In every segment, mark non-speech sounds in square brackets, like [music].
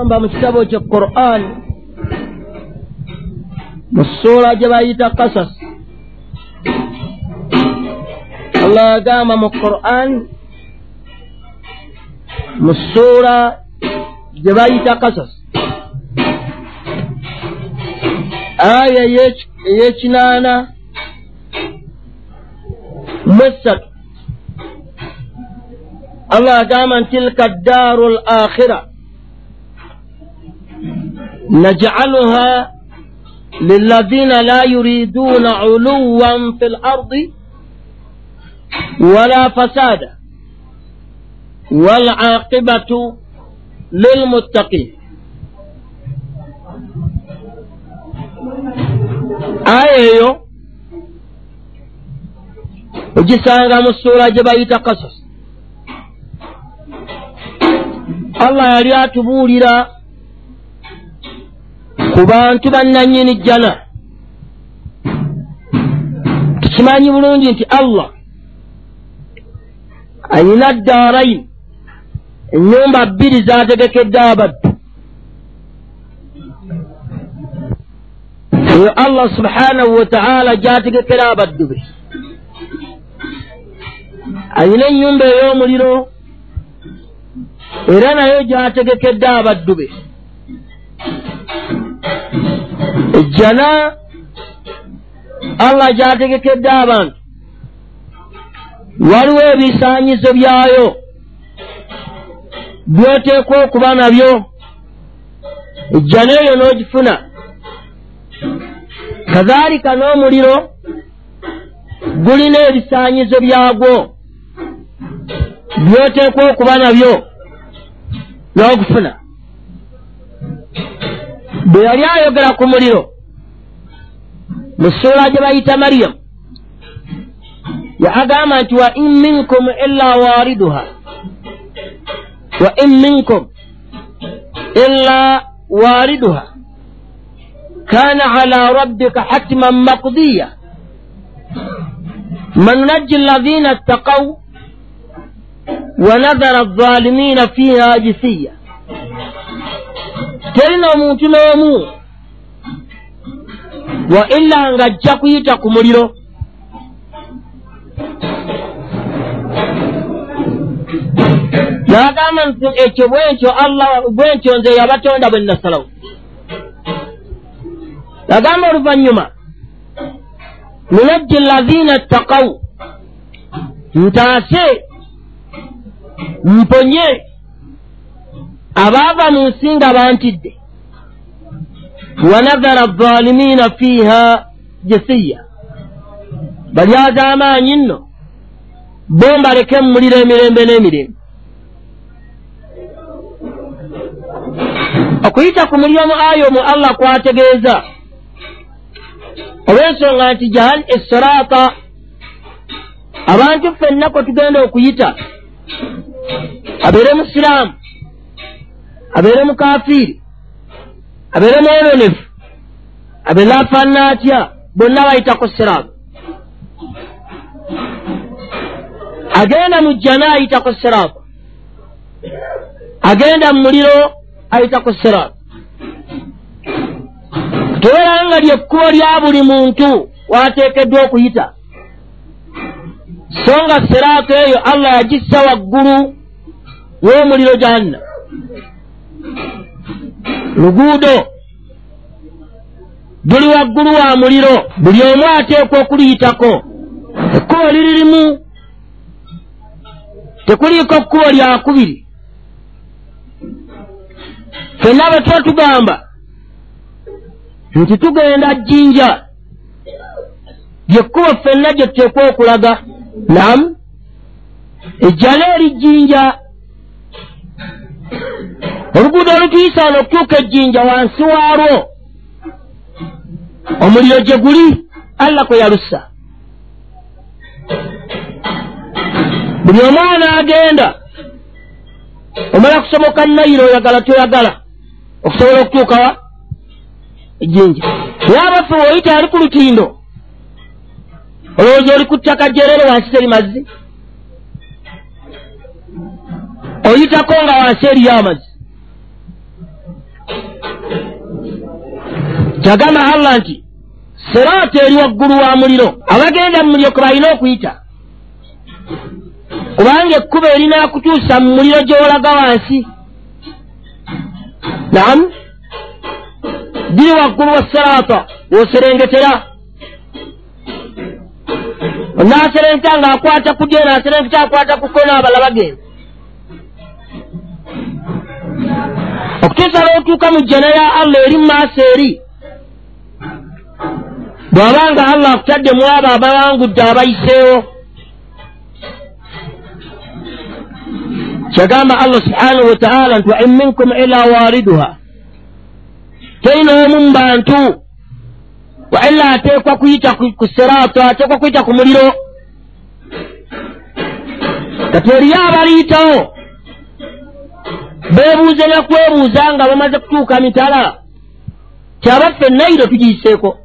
amba mu kitabo kye quran. Mu ssuula gye bayita kasas allah yagamba mu quran mu ssuula gye bayita kasas aya ey'ekinaana mu essatu. Allah agamba nti tilka ddaaru l akhira نجعلها للذين لا يريدون علوا في الأرض ولا فسادا والعاقبة للمتقين. aya eyo ogisanga mu ssuula gye bayita kasos allah yali atubuulira ku bantu bannanyini jjana tukimanyi bulungi nti allah ayina ddaaraini ennyumba bbiri zategekedde abaddu. Eyo allah subhanahu wataala gyategekera abaddu be. Ayina ennyumba ey'omuliro era nayo gyategekedde abaddu be ejjana allah gyategekedde abantu. Waliwo ebisaanyizo byayo byoteekwa okuba nabyo. Ejjana eyo n'ogifuna. Kazaalika n'omuliro gulina ebisaanyizo byagwo. Byoteekwa okuba nabyo n'ogufuna bwe yali ayogera ku muliro mu ssuula gye bayita mariyamu yaagamba nti wa in minkum illa waariduha wa in minkum illa waariduha kana ala rabbika hatman maqdiya man najji alladhina ittaqaw wa nadhara alzalimina fiha jisiya terina omuntu n'omu wa illa ng'ajja kuyita ku muliro. N'agamba nti ekyo bwentyo allah bwentyo nze yabatonda bwe nasalawo. Agamba oluvannyuma nunajji lazina ttakawu ntaase mponye abaava mu nsi nga bantidde wanadhara zaalimiina fiiha jesiya bali az'amaanyi nno bo mbaleke mumulira emirembe n'emirembe. Okuyita ku muliro mu aya omu allah kwategeeza. Olw'ensonga nti jahal esiraata abantu ffenna kwe tugenda okuyita abeere musiraamu abeere mukafiiri abeere mweyonefu abeere afaanana atya? Bonna bayitako siraamu. Agenda mu jjana ayitako siraamu. Agenda mu muliro ayitako siraamu. Tobeera nga lyekkubo lya buli muntu wateekeddwa okuyita. So nga siraatu eyo allah yagissa waggulu w'omuliro janna luguudo luli waggulu wa muliro buli omu ateekwa okuliyitako. Ekkubo liririmu tekuliiko kkubo lyakubiri fenna bwe tuba tugamba nti tugenda jjinja lyekkubo ffenna gye tuteekwa okulaga namu ejjala eri jjinja oluguudo olutuyisa wano okutuuka ejjinja wansi waalwo. Omuliro gye guli allah kwe yalussa. Buli omwana agenda omala kusomoka nayiro oyagala toyagala okusobola okutuukawa ejjinja. Naye abaffe woyita ali ku lutindo. Olowooza oli ku ttaka jerere wansi teri mazzi? Oyitako nga wansi eriyo amazzi kyagamba allah nti seraata eri waggulu wa muliro. Abagenda mu muliro kwe balina okuyita. Kubanga ekkuba erinakutuusa mu muliro gy'olaga wansi. Naamu diri waggulu wa seraata woserengetera onaaserengeta ng'akwata ku dyo naaserengeta akwata ku kona abala bagenda okutuusa lwotuuka mu jjana ya allah eri mu maaso eri? Bw'abanga allah akutadde mu abo abawangudde abayiseewo. Kyagamba allah subhanahu wataala nti wain minkum ila wariduha. Terina omu mu bantu waila ateekwa kuyita ku seraato ateekwa kuyita ku muliro. Kati eriyo abaliyitawo beebuuze nakwebuuza nga bamaze kutuuka mitala. Kyabaffe nairo tugiyiseeko.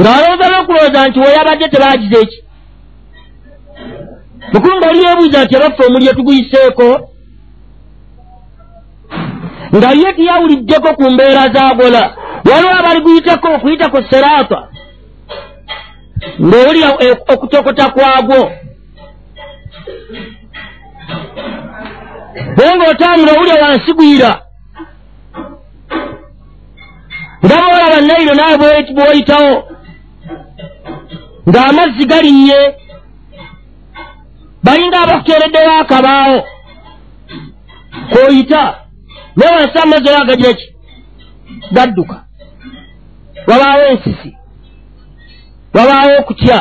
Ng'alowooza n'okulowooza nti weyabadde tebaagize eki mukulu nga oli yeebuuza nti abaffe omulyo tuguyiseeko? Nga ye tiyawuliddeko ku mbeera zaagola waliwo abali guyitako okuyita ku seraata ng'owulira okutokota kwagwo naye ng'otambula owulira wansi gwira. Nga boolaba nayiro naawe bw'oyitawo ng'amazzi galinnye balinga abakuteereddewo akabaawo. K'oyita naye wansi amazzi oyo agagira ki gadduka. Wabaawo ensisi. Wabaawo okutya.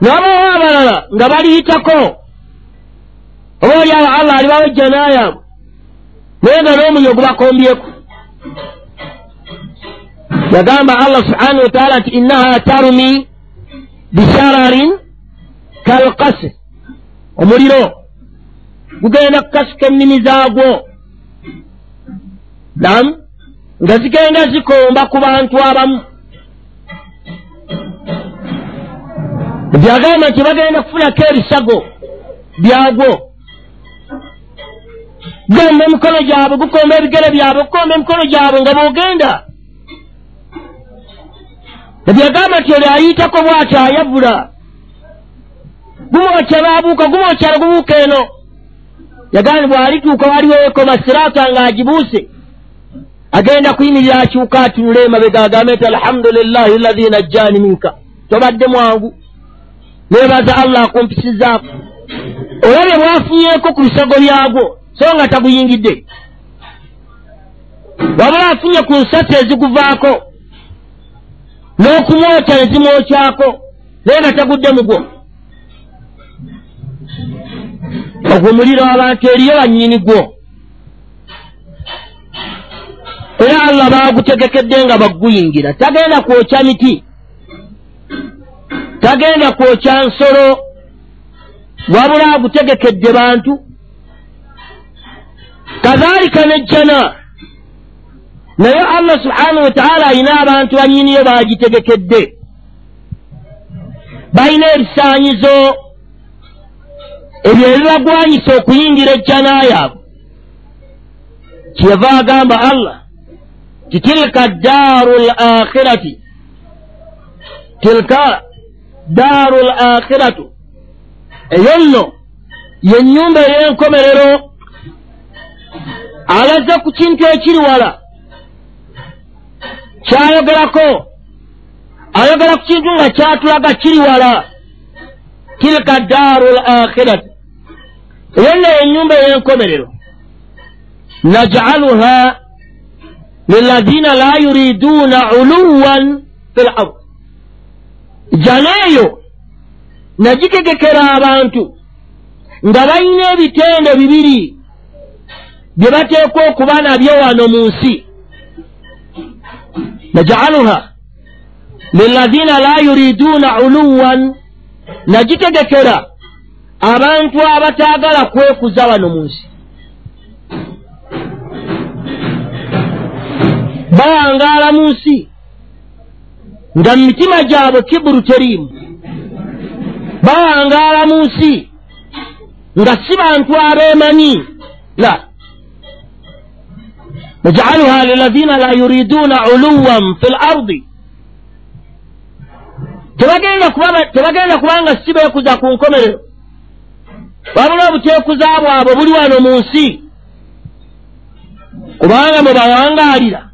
Nabaawo abalala nga baliyitako oba oli awo allah alibawo ejjanaayamu naye nga n'omulyo gubakombyeko yagamba allah subhanahu wataala nti innaha tarumi bishararin kalkasir omuliro gugenda kukasuka ennimi zaagwo. Nam nga zigenda zikomba ku bantu abamu. Byagamba nti bagenda kufunako ebisago byagwo gomba emikono gyabwe gukomba ebigere byabwe gukomba emikono gyabwe nga boogenda ebyagamba nti oli ayitako bw'atyo ayavula gumwokya baabuuka gumwokyala gubuuka eno. Yagamba bw'alituuka waliwo ekoma siraata ng'agibuuse agenda kuyimirira akyuka atunula emabega agambe nti alhamdulillahi lahi najjaani minka. Tobadde mwangu. Neebaza allah akumpisizaako olabye bwafunyeeko ku bisago byagwo so nga taguyingidde wabula afunye ku nsasi eziguvaako n'okumwokya ne zimwokyako naye nga tagudde mugwo ogwo muliro abantu eriyo bannyini gwo. Era allah baagutegekedde nga bagguyingira. Tagenda kwokya miti. Tagenda kwokya nsolo. Wabula agutegekedde bantu kazaalika nejjana naye allah subhanahu wataala alina abantu bannyiniyo baagitegekedde balina ebisaanyizo ebyo ebibagwanyisa okuyingira ejjana yaabwe kyeyava agamba allah ti tilka daaru l akhirati tilka daaru l akhiratu eyo nno yennyumba ey'enkomerero alaze ku kintu ekiri wala kyayogerako ayogera ku kintu nga kyatulaga kiri wala tilka daaru l akhirati eyo nno yennyumba ey'enkomerero. Najcaluha lilazina la yuriduuna uluwan fi l ard. Jana eyo nagitegekera abantu nga balina ebitendo bibiri bye bateekwa okuba nabyo wano mu nsi. Najcaluha lilazina la yuriduuna uluwan. Nagitegekera abantu abataagala kwekuza wano mu nsi. Bawangaala mu nsi nga mu mitima gyabwe kiburu teriimu. Bawangaala mu nsi nga si bantu abeemanyi. La lilazina la yuriduuna uluwan fi l ardi tebagenda kubanga si beekuza ku nkomerero wabula obuteekuza bwabwe buli wano mu nsi kubanga mwe bawangaalira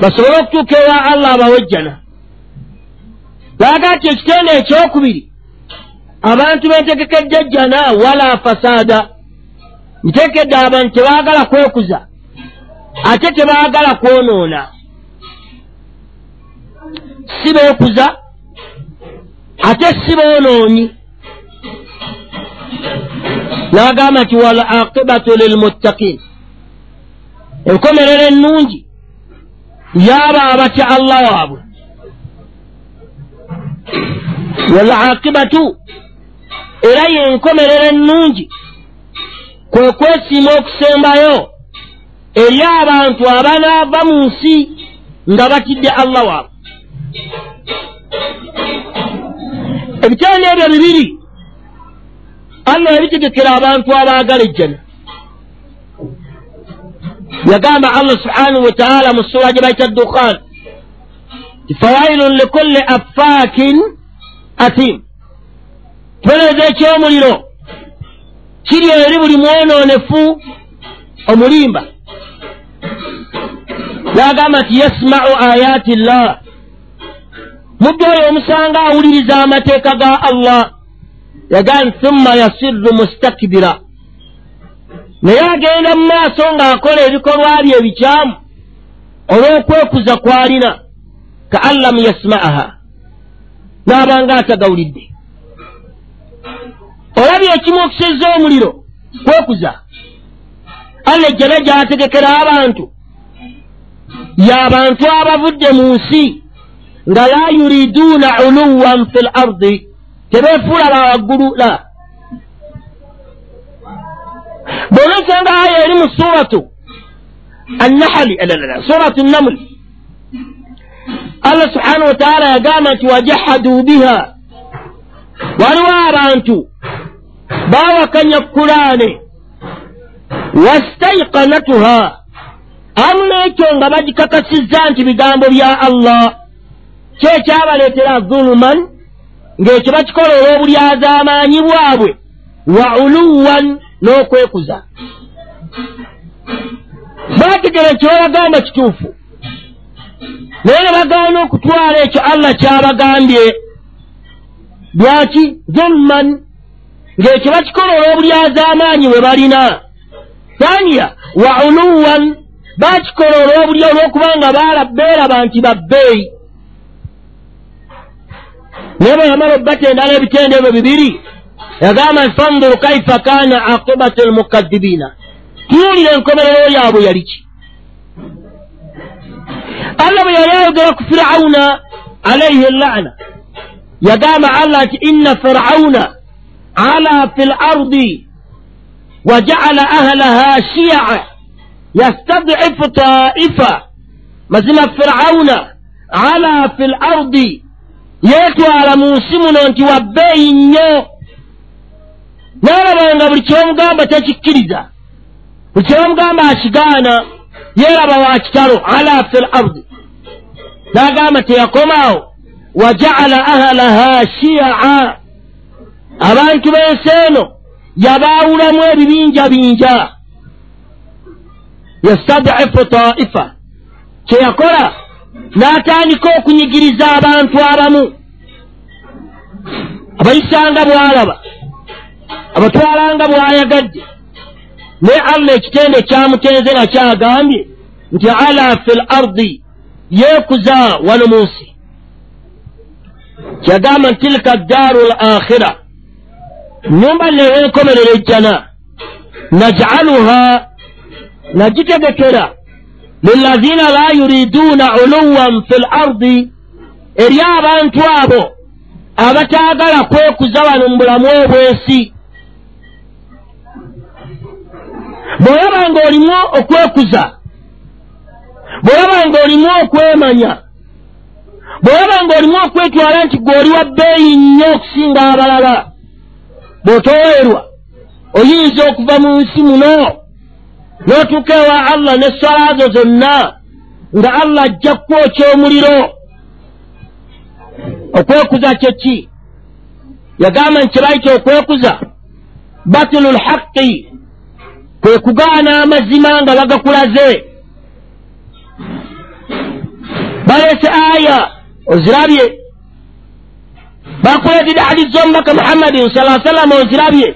basobole okutuuka ewa allah abawejjana laga ti ekitende ekyokubiri abantu bentegekedde ejjana wala fasaada ntekedde abantu tebaagala kwekuza ate tebaagala kwonoona. Si beekuza ate si boonoonyi. N'agamba nti wal aqibatu lilmuttakin enkomerero ennungi yaaba abatya allah waabwe. Wal aqibatu era yenkomerero ennungi kwe kwesiima okusembayo eri abantu abanaava mu nsi nga batidde allah waabwe ebitende ebyo bibiri allah yabitegekera abantu abaagala ejjana. Yagamba allah subhanahu wataala mu sura gye baita dukhan fawailun likulli affaakin athim kibonerezo ekyomuliro kiri eri buli mwonoonefu omulimba yagamba nti yasmau ayati llah muddu oyo omusanga awuliriza amateeka ga allah. Yagamba thumma yasirru mustakbira. Naye agenda mu maaso ng'akola ebikolwa bye ebikyamu olw'okwekuza kw'alina ka an lam yasma'aha. N'abanga atagawulidde olabye ekimu okusezza omuliro kwekuza alla ejjana gy'ategekera abantu. Y'abantu abavudde mu nsi nga la yuriduuna uluwan fi l ardi tebeefuula bawaggulu la. Bw'onosanga aya eri mu suratu annahali suratu namuli allah subhanahu wataala yagamba nti wajahaduu biha. Waliwo abantu baawakanya kulaane wastaiqanatuha. Amu n'ekyo nga bagikakasizza nti bigambo bya allah. Kyekyabaleetera zuluman ng'ekyo bakikola olw'obulyazaamaanyi bwabwe wa uluwan n'okwekuza. Baategera kyebabagamba kituufu naye ne bagaana okutwala ekyo allah kyabagambye. Lwaki zulman ng'ekyo bakikola olw'obulyazaamaanyi bwe balina thaniya wa uluwan baakikola olw'obulya olw'okubanga beeraba nti babbeeyi. Naye bwe yamala obbatendala ebitendo ebyo bibiri yagamba nti fanduru kaifa kana aqibatu almukadibiina tunuulira enkomerero yaabwe yali ki? Allah bwe yali ayogera ku firawuna alaihi llaana yagamba allah nti inna firawuna ala fi lardi wa jaala ahlaha shiyaa yastadifu taifa mazima firawuna ala fi lardi yeetwala mu nsi muno nti wabbeeyi nnyo n'alabanga buli kyomugamba takikkiriza buli kyomugamba akigaana yeeraba wa kitalo ala fi l ardi n'agamba teyakomaawo wa jaala ahlaha shiyaa abantu b'ensi eno yabaawulamu ebibinja binja. Yastadifu taifa. Kyeyakola n'atandika okunyigiriza abantu abamu. Abayisanga bw'alaba abatwalanga bw'ayagadde. Naye allah ekitende kyamutenze nga kyagambye nti ala fi l ardi yeekuza wano mu nsi. Kyagamba nti tilika ddaaru l akhira nyumba newenkomerera ejjana najcaluha nagitegekera lilazina la yuriduuna uluwan fi l ardi eri abantu abo abataagala kwekuza wano mu bulamu obwensi bw'olaba ng'olimu okwekuza bw'olaba ng'olimu okwemanya bw'olaba ng'olimu okwetwala nti gw'oli wa bbeeyi nnyo okusinga abalala bw'otoweerwa oyinza okuva mu nsi muno n'otuuka ewa allah n'essalazo zonna nga allah ajja kukwokya omuliro. Okwekuza kye ki? Yagamba nti kyebayita okwekuza batulu lhaqi kwe kugaana amazima nga bagakulaze. Baleese aya ozirabye bakuleetedde hadisi z'omubaka muhammadin sala sallama ozirabye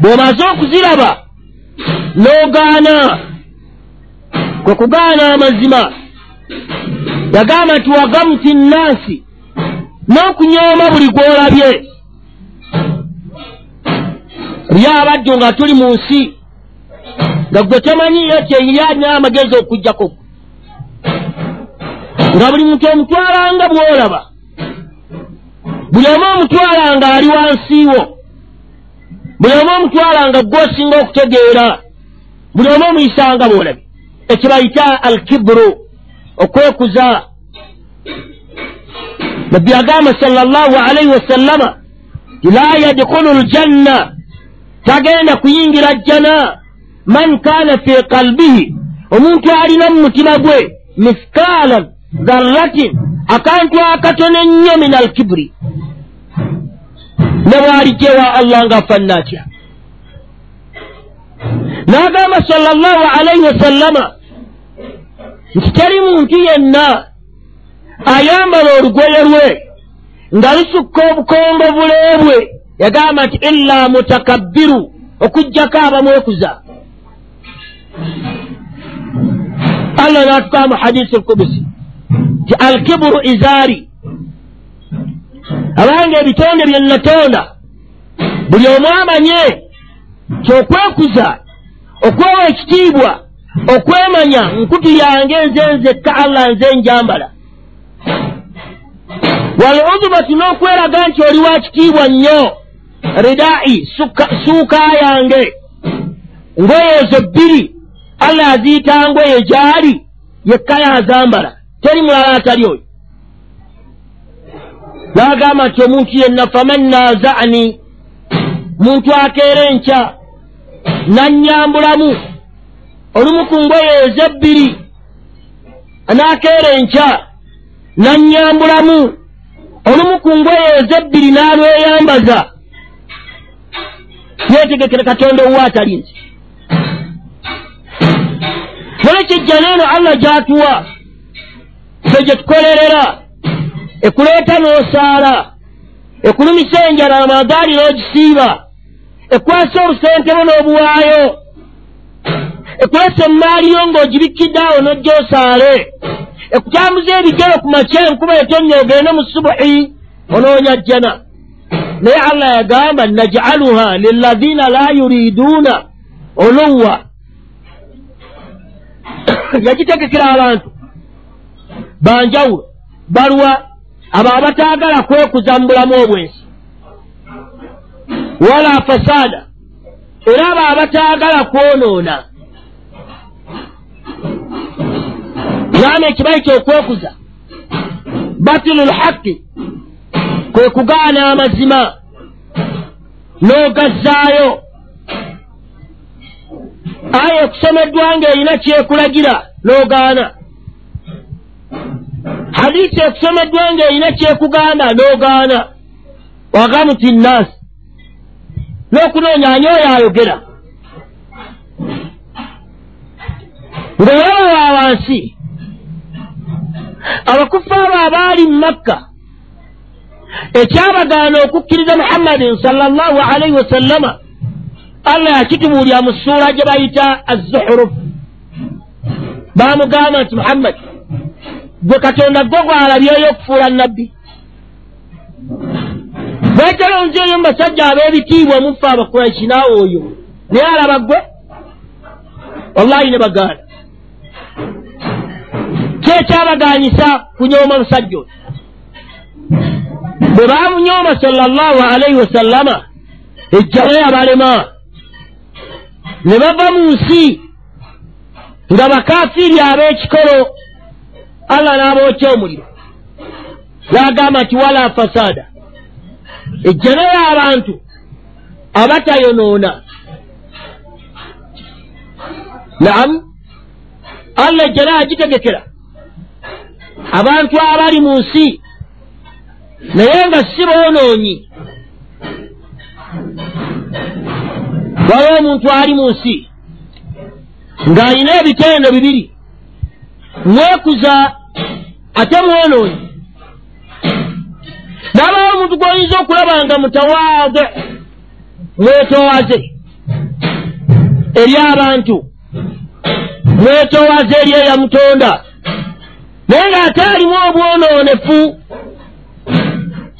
bw'omaze okuziraba n'ogaana kwe kugaana amazima yagamba nti wagamuti nnansi. N'okunyooma buli gw'olabye. Lyabaddu nga tuli mu nsi. Nga gwe tomanyiyo kyeyirina amagezi okugjako nga buli muntu omutwalanga bw'olaba buli omu omutwalanga ali wansiiwo buli omu omutwalanga gw'osinga okutegeera. Buli omu omuyisanga bw'olabye ekibayita al kiburu okwekuza. Nabbi agamba sala llahu alaihi wasallama la yadkhulu ljanna tagenda kuyingira jjana. Man kaana fi kalbihi omuntu alina mu mutima gwe mithkaala dharratin akantu akatono ennyo min alkiburi ne bwalijjewa allah ngaafanna atya? N'agamba sala llahu alaihi wasallama nti teri muntu yenna ayambala olugoye lwe nga lusukka obukongovule bwe yagamba nti illa mutakabbiru okugjako abamwekuza. Allah natukaa mu hadisi lkubusi nti alkiburu izaari abanga ebitonde bye natonda. Buli omu amanye kyokwekuza okwewa ekitiibwa okwemanya nkutu yange nze nzekka allah nze njambala. Wal udhumatu n'okweraga nti oli wa kitiibwa nnyo. Ridai suuka yange. Ngoye ezo bbiri. Allah aziyita ngoye gyali yekka yazambala teri mulala atali oyo. Nagamba nti omuntu yenna faman nazani muntu akeera enkya nannyambulamu olumu ku ngoye ezebbiri anakeera enkya nannyambulamu olumu ku ngoye ezebbiri n'alweyambaza. Yetegekere katonda owa atali nti. Nolekijja neeno allah gyatuwa fe gye tukolerera. Ekuleeta n'osaala. Ekulumisa enjala amagaali n'ogisiiba ekwasa olusentebo n'obuwaayo. Ekulesa emaaliyo ng'ogibikidde awo n'ojja osaale. Ekutambuza ebigero ku makya enkuba etonnya ogende mu subuhi onoonya jjana naye allah yagamba najaluha liladina la yuriduuna oluwa [coughs] yagitegekera abantu banjawulo balwa abo abataagala kwekuza mu bulamu obwensi wala fasaada era abo abataagala kwonoona. Gamba ekibayi kyokwekuza batilu lhaqi kwe kugaana amazima n'ogazzaayo. Aya ekusomeddwa ng'erina kyekulagira n'ogaana hadisi ekusomeddwa ng'erina kyekugamba n'ogaana. Wagamu ti nnaasi n'okunoonya ani oyo ayogera? Ng'olaba wa wansi. Abakufu abo abaali mu makka ekyabagaana okukkiriza muhammadin salllahu alaihi wasallama allah yakitubuulira mu ssuula gye bayita azuhuruf baamugamba nti muhammadi gwe katonda gwe gwalabyeyo okufuula nabbi bwekero nzeeyo mu basajja ab'ebitiibwa mufe abakuraishi naawe oyo. Naye alaba gwe? Wallahi ne bagaana. Kyekyabaganyisa kunyooma musajja oyo? Bwe baamunyooma sallallahu alaihi wasallama ejjalo yabalema. Ne bava mu nsi nga bakafiiri ab'ekikolo allah n'abookya omuliro n'agamba nti wala fasaada ejjalo y'abantu abatayonoona naamu allah ejjana agitegekera abantu abali mu nsi naye nga si boonoonyi waliwo omuntu ali mu nsi ng'alina ebitendo bibiri mwekuza ate mwonoonyi n'abawo omuntu gw'oyinza okulaba nga mutawaade mwetowaze eri abantu mwetowaze eri eyamutonda naye ng'ate alimu obwonoonefu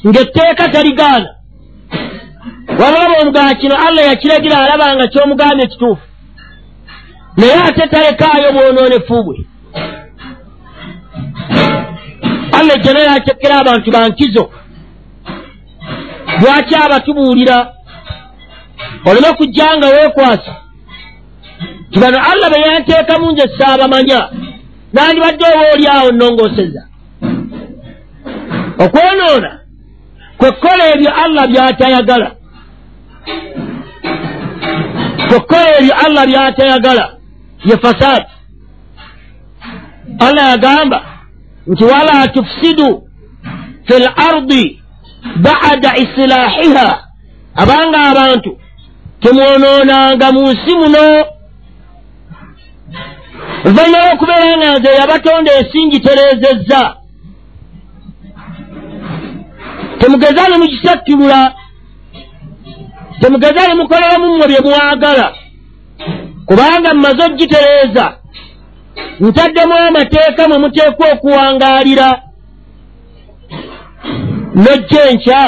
ng'etteeka taligaana. Wababa omugaa kino allah yakiragira alaba nga ky'omugambye ekituufu. Naye ate talekaayo bwonoonefu bwe allah ejjana yatekera abantu bankizo. Lwaki abatubuulira? Oleme kujja nga weekwasa. Tibano allah be yanteekamu nze saabamanya nandibadde oba oli awo nnongooseza okwonoona kwekkola ebyo allah byatayagala. Kwekkola ebyo allah byatayagala ye fasaadi. Allah yagamba nti wala tufsidu fi l ardi bada isilaahiha abanga abantu temwonoonanga mu nsi muno. Oluvannyuma lwokubeera nga nze yabatonda esingitereezezza temugeza ne mukisattulula temugeza ne mukoleramu mmwe bye mwagala. Kubanga mmaze ogitereeza ntaddemu amateeka mwe muteekwa okuwangaalira nojja enkya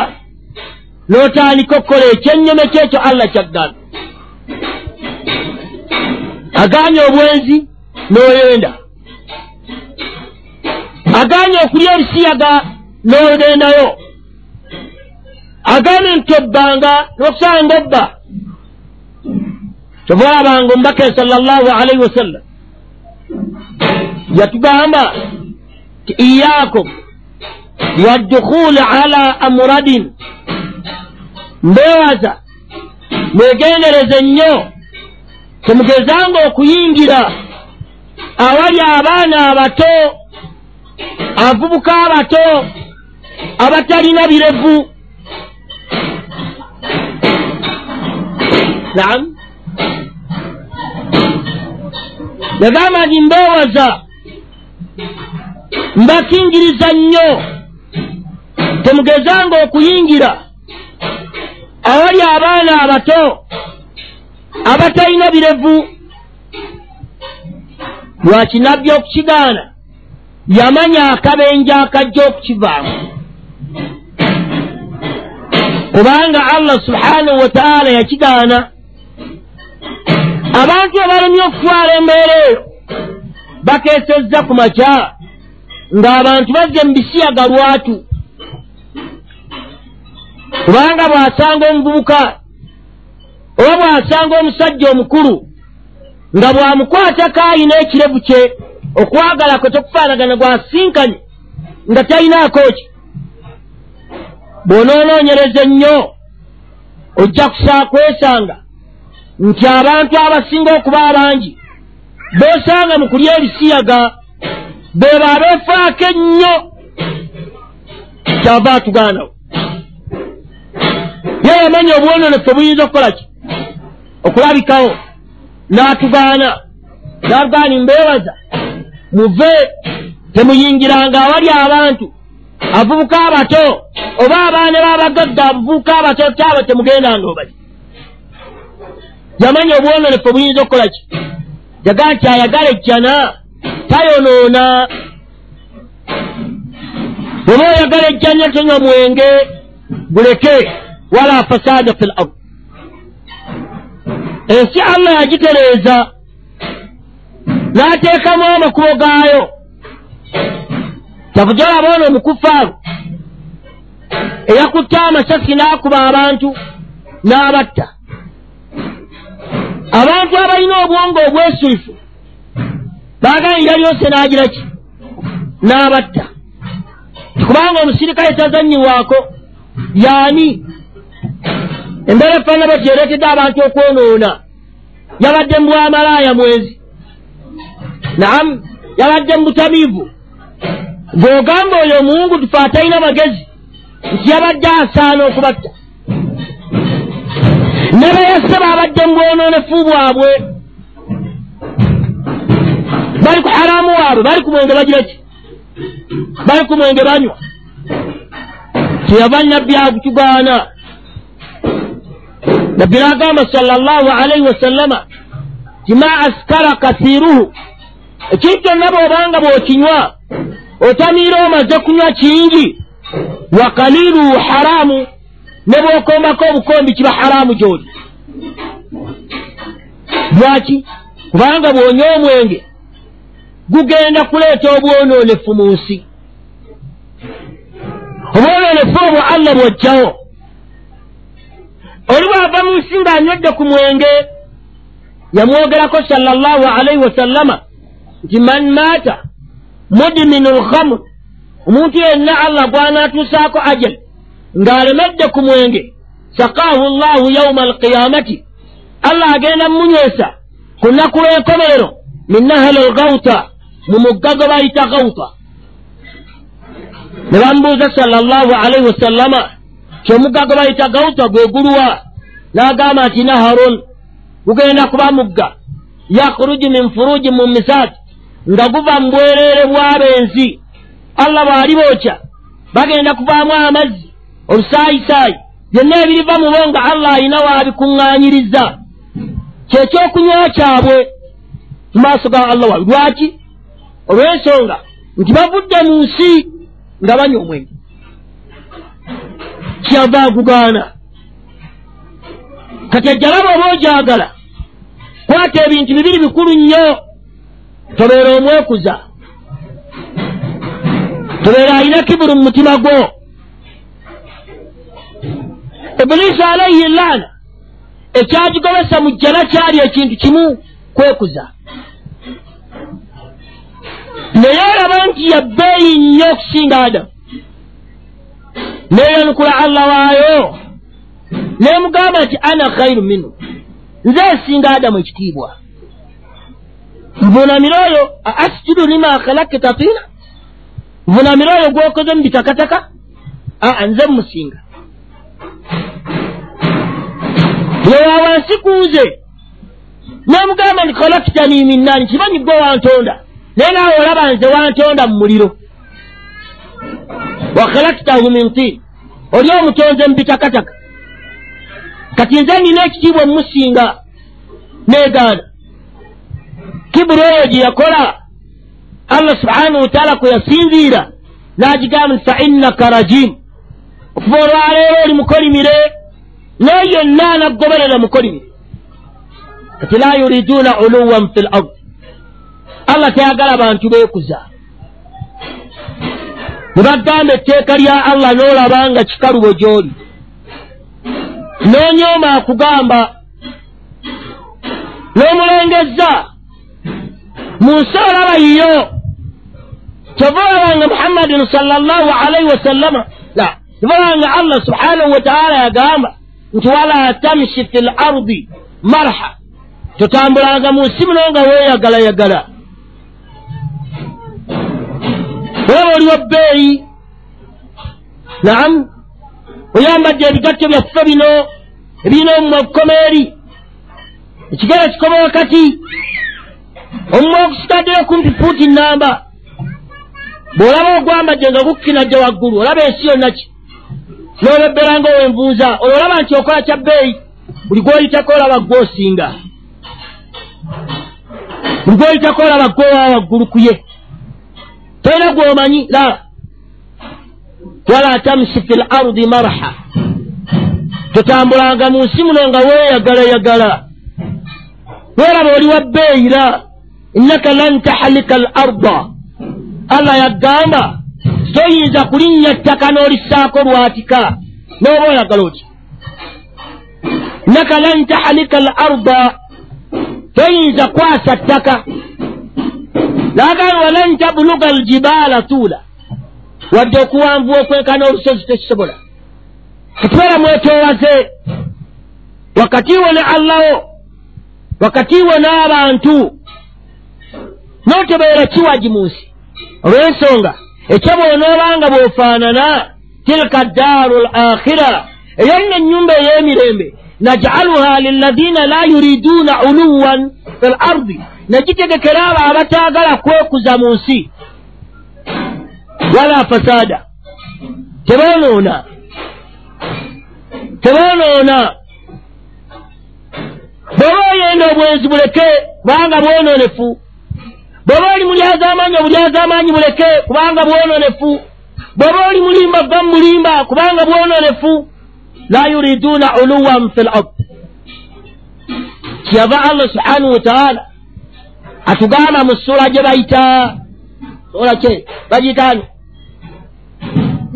n'otandika okukola ekyennyome kyekyo allah kyaggana agaanye obwenzi n'oyenda. Agaanye okulya ebisiyaga n'ogendayo. Agaanye nti obbanga n'okusanga obba. Tovalabanga omubaka sala llahu alaihi wasallam yatugamba ti iyakum waddukhuli ala amuradin mbeewaza mwegendereze nnyo temugezanga okuyingira awali abaana abato abavubuka abato abatalina birevu. Naam. Yagamba nti mbeewaza mbakingiriza nnyo. Temugezanga okuyingira. Awali abaana abato abatalina birevu. Lwakinabbi okukigaana? Yamanya akabenje akajja okukivaamu. Kubanga allah subhanahu wataala yakigaana abantu abalemye okutwala embeera eyo bakeesezza ku makya ng'abantu bazze mu bisiyaga lwatu. Kubanga bw'asanga omuvubuka oba bw'asanga omusajja omukulu nga bw'amukwatako ayina ekirevu kye okwagala kwe tokufaanagana gwasinkanye nga talinaako ki bw'onoonoonyereza ennyo ojja kusaa kwesanga nti abantu abasinga okuba abangi boosanga mu kulya ebisiyaga beeba abeefaako ennyo kyava atugaanawo ye yamanya obwononefu buyinza okukola ki? Okulabikawo. N'atugaana n'atugaani mbeewaza muve temuyingiranga awali abantu. Avubuka abato oba abaana b'abagagga abavubuka abato kyabo temugendanga obali. Yamanya obwononefu buyinza okukola ki? Yagaa nti ayagala ejjana tayonoona. Bweba oyagala ejjana tonywa mwenge guleke wala fasaada fi l ard ensi allah yagitereeza n'ateekamu amakubo gaayo. Kyavujolaba ono omukufaaru eyakutte amasasi n'akuba abantu n'abatta. Abantu abalina obwongo obwesirifu baagala lyose n'agira ki? N'abatta. Kubanga omusirikale tazanyiwaako. Yaani embeera efaanana bwetyo ereetedde abantu okwonoona. Yabadde mu bwamalaaya mwezi. Naam yabadde mu butamiivu ng'ogamba oyo omuwungu tufe atalina magezi nti yabadde asaana okubatta. Ne bayasse baabadde mu bwonoonefu bwabwe bali ku haramu waabwe bali ku mwenge bagira ki bali ku mwenge banywa. Kyeyava nabbi akutugaana nabbi n'agamba sala llahu alaihi wasallama ti ma askara kathiruhu. Ekintu kyonna bw'obanga bw'okinywa otamiira omaze kunywa kingi wa kaliluhu haramu ne bw'okombako obukombi kiba haramu gy'oli lwaki kubanga bw'onywa omwenge gugenda kuleeta obwonoonefu mu nsi. Obwonoonefu obwo allah bw'ojjawo oli bw'ava mu nsi ng'anywedde ku mwenge yamwogerako sala llahu alaihi wasallama nti man maata mudminu lhamr omuntu yenna allah gw'anaatuusaako ajal ng'alemedde ku mwenge sakaahu llahu yauma alqiyamati allah agenda mumunywesa ku nnaku lw'enkomerero min nahali lgauta mu mugga gwe bayita gauta ne bamubuuza sala llahu alaihi wasallama kyomugga gwe bayita gauta gwe guluwa n'agamba nti naharun gugenda kuba mugga. Yakhruju min furuji mu misaati nga guva mu bwereere bw'abenzi allah bw'ali bookya bagenda kuvaamu amazzi olusaayisaayi byonna ebiriva mu bo nga allah alina waabikuŋŋaanyiriza kyekyokunywa kyabwe mu maaso ga allah wabi lwaki olw'ensonga nti bavudde mu nsi nga banywa omwenge. Kyava agugaana kati ejjalaba oba ogyagala kwata ebintu bibiri bikulu nnyo tobeera omwekuza. Tobeera alina kiburu mu mutima gwo. Ibulisi alaihi laana ekyagigobesa mu jjana kyali ekintu kimu kwekuza naye olaba nti yabbeeyi nnyo okusinga adamu neeyanukula allah waayo neemugamba nti ana khairu minu nze esinga adamu ekitiibwa. Nvunamira oyo asjudu lima khalakta tina nvunamira oyo gwokoze mu bitakataka? Aa nze mmusinga. Yewa wansi kunze nemugamba nti khalakitani minnaani kimanyi gwe wantonda naye naawe olaba nze wantonda mu muliro. Wa khalaktahu min tin. Oli omutonze mu bitakataka. Kati nze nina ekitiibwa mmusinga negaana. Kibuli oyo gye yakola. Allah subhanahu wataala kwe yasinziira n'agigamba nti fa innaka rajimu okuva olwaleero oli mukolimire naye yonna anaggoberera mukolimire. Kati la yuriduuna uluwan fi l ard allah tayagala bantu beekuza ne bagamba etteeka lya allah n'olaba nga kikalubo gy'oli. N'onyooma akugamba n'omulengezza? Mu nsi olaba yiyo. Kyova olabanga muhammadin sala llahu alaihi wasallama la olabanga allah subhanahu wataala yagamba nti wala tamshi fi l ardi marha. Totambulanga mu nsi muno nga weeyagalayagala olaba oli wa bbeeyi naamu oyambadde ebigatto byaffe bino ebirina omumwa okukomeeri ekigere kikoma wakati. Omumwa ogusigaddeyo kumpi fuuti namba. Bw'olaba ogwambadde nga gukkinajja waggulu olaba ensi yonna ki n'olebberanga owenvuuza olwo olaba nti okola kya bbeeyi buli gw'oyitako olaba gw'osinga buli gw'oyitako olaba gwowa waggulu ku ye tolina gw'omanyi la. Wala tamshi fi l ardi marha. Totambulanga mu nsi muno nga weeyagalayagala weeraba oli wa bbeeyira innaka lan tahalika al arda. Allah yaggamba toyinza kulinnya ttaka n'olissaako lwatika. N'oba oyagala oti innaka lan tahalika al arda. Toyinza kwasa ttaka naagamba walan tabuluga aljibaala tuula wadde okuwanvuwa okwenkana olusozi tekisobola katubeera mwetoowaze wakati wo ne allaho wakati wo n'abantu n'otebeera kiwagi mu nsi olw'ensonga ekyo bw'onoobanga bw'ofaanana tilka ddaaru l akhira eyo nno ennyumba ey'emirembe najaluha lilladina la yuriduuna uluwan fi l ardi negitegekera abo abataagala kwekuza mu nsi. Wala fasaada. Teboonoona teboonoona bw'oba oyenda obwenzi buleke kubanga bwonoonefu bw'oba oli mulyazamaanyi obulyazamaanyi buleke kubanga bwonoonefu bw'oba oli mulimba va mulimba kubanga bwonoonefu la yuriduuna uluwan fi l ard. Kyeyava allah subhanahu wataala atugamba mu ssuula gye bayita sula kye bagiyitaani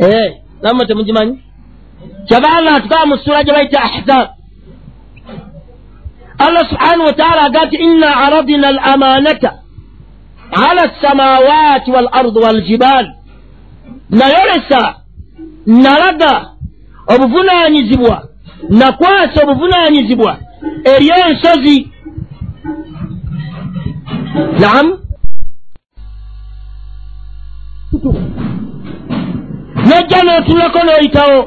ee nammwe temugimanyi? Kyava allah atugamba mu ssuula gye bayita ahzab. Allah subhanahu wataala aga ti inna aradina al amanata ala lsamawati wal ardi waljibal nayolesa nalaga obuvunaanyizibwa nakwasa obuvunaanyizibwa eri ensozi naam. Nojja n'otulako n'oyitawo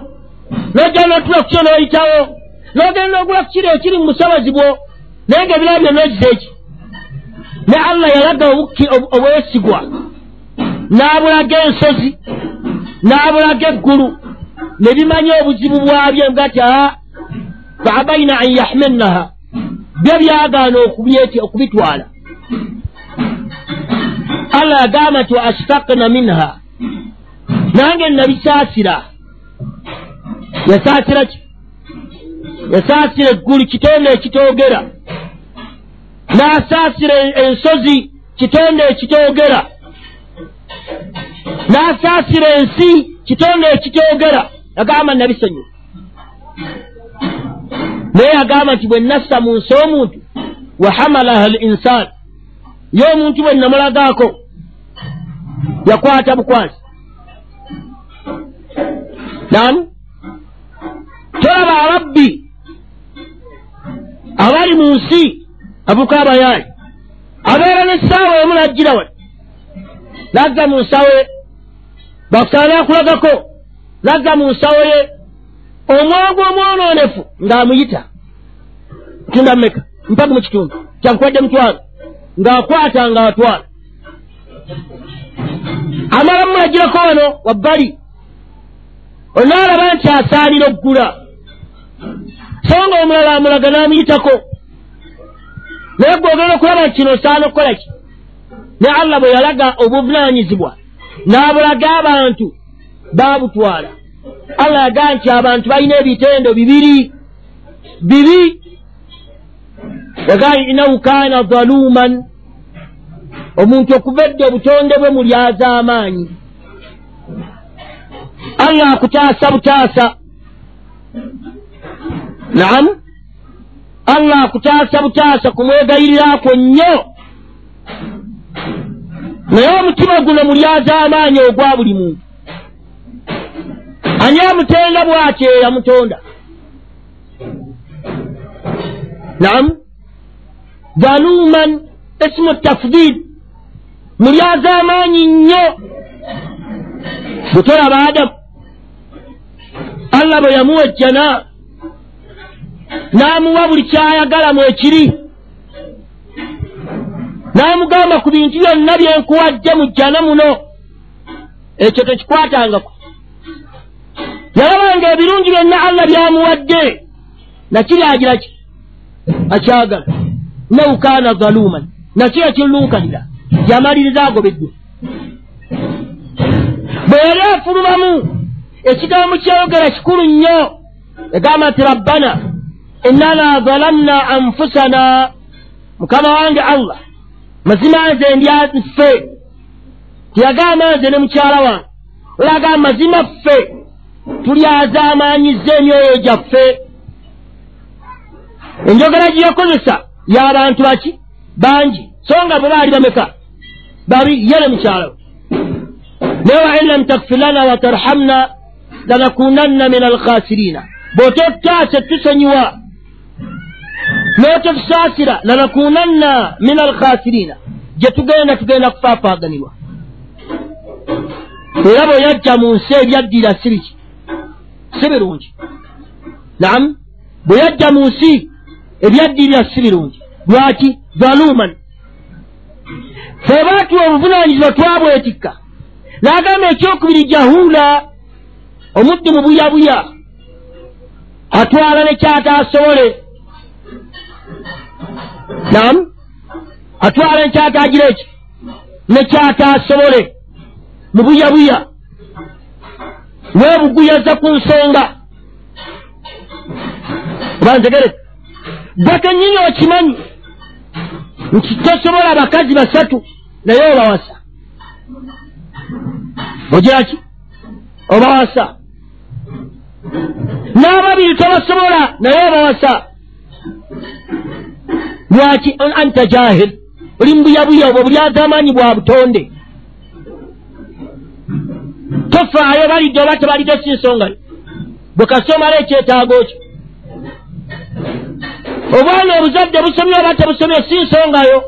nojja n'otula ku kyo n'oyitawo n'ogenda ogula ku kiri ekiri mu busobozi bwo naye nga ebirala byonna ogize eki ne allah yalaga obwesigwa n'abulaga ensozi n'abulaga eggulu ne bimanya obuzibu bwabyo nga ti aa faabaina an yahmennaha. Byo byagaana okubitwala allah yagamba nti wa ashfakna minha. Nange nabisaasira. Yasaasira ki? Yasaasira eggulu kitonde ekitoogera n'asaasira ensozi kitonde ekitoogera n'asaasira ensi kitonde ekitoogera yagamba nabisonyiwa naye yagamba nti bwe nassa mu nsi omuntu wa hamalaha al insaan ye omuntu bwe namulagaako yakwata bukwasi namu tolaba ababbi abali mu nsi abuka abayaayi abeera n'essaawa emu najjira wati nazza mu nsawo ye. Bakusaba nakulagako nazza mu nsawo ye. Omwagu omwonoonefu ng'amuyita. Tunda mmeka? Mpaka mu kitundu. Kyakukwadde mutwalo. Ng'akwata ng'atwala amala mulagirako wano wabbali. Onaalaba nti asaalira oggula. So nga omulala amulaga n'amuyitako. Naye gwogenda okulaba nti kino osaana okukola ki? Ne allah bwe yalaga obuvunaanyizibwa n'abulaga abantu baabutwala. Allah yagaa nti abantu balina ebitendo bibiri. Bibi yagaa inahu kaana dhaluman omuntu okuva edde obutonde bwe mulyaza amaanyi. Allah akutaasa butaasa naamu allah akutaasa butaasa kumwegayirirakwo nnyo. Naye omutima guno mulyaza amaanyi ogwa buli muntu. Ani amutenda bwatyo eyamutonda naamu dhaluman esimu tafdid mulyaza amaanyi nnyo butolaba adamu allah bwe yamuwa ejjana n'amuwa buli kyayagala mu ekiri n'amugamba ku bintu byonna byenkuwadde mu jjana muno ekyo tekikwatangako yalabanga ebirungi byonna allah byamuwadde nakiri agira ki? Akyagala. Nawu kaana dhaluman nakiri ekirulunkanira yamaliriza agobeddwe bwe yali afulumamu ekigambo kyeyogera kikulu nnyo yagamba nti rabbana innana dhalamna anfusana. Mukama wange allah mazima nze ndya ffe tiyagamba nze ne mukyala wange olagamba mazima ffe tulyazaamaanyiza emyoyo gyaffe. Enjogera gye yakozesa y'abantu baki? Bangi. So nga bwe baali bameka babi ye ne mukyala we naye wa in lam takfir lana watarhamna lanakunanna min alkhasirina bw'otottaase tusonyiwa n'ototusaasira lanakunanna min alkhasirina gye tugenda tugenda kufaafaaganirwa era bwe yajja mu nsi ebyaddirira si biki si birungi namu bwe yajja mu nsi ebyaddirira si birungi lwaki zaluman febaatuwa obuvunaanyizibwa twabwetikka. N'agamba ekyokubiri jahula omuddi mu buyabuya atwala nekyataasobole nam? Atwala nekyataagira eki? Nekyataasobole mu buyabuya weebuguyaza ku nsonga. Oba ntegereka ddaka ennyini okimanyi nti tosobola abakazi basatu naye obawasa ogiraki obawasa n'ababiri tobasobola naye obawasa lwaki anta jahil oli mubuyabuya obwo bulyazamaanyi bwa butonde. Tofaayo balidde oba tebalidde si nsongayo bwe kasomala ekyetaago kyo obwana obuzadde busomye oba tebusomye si nsongayo.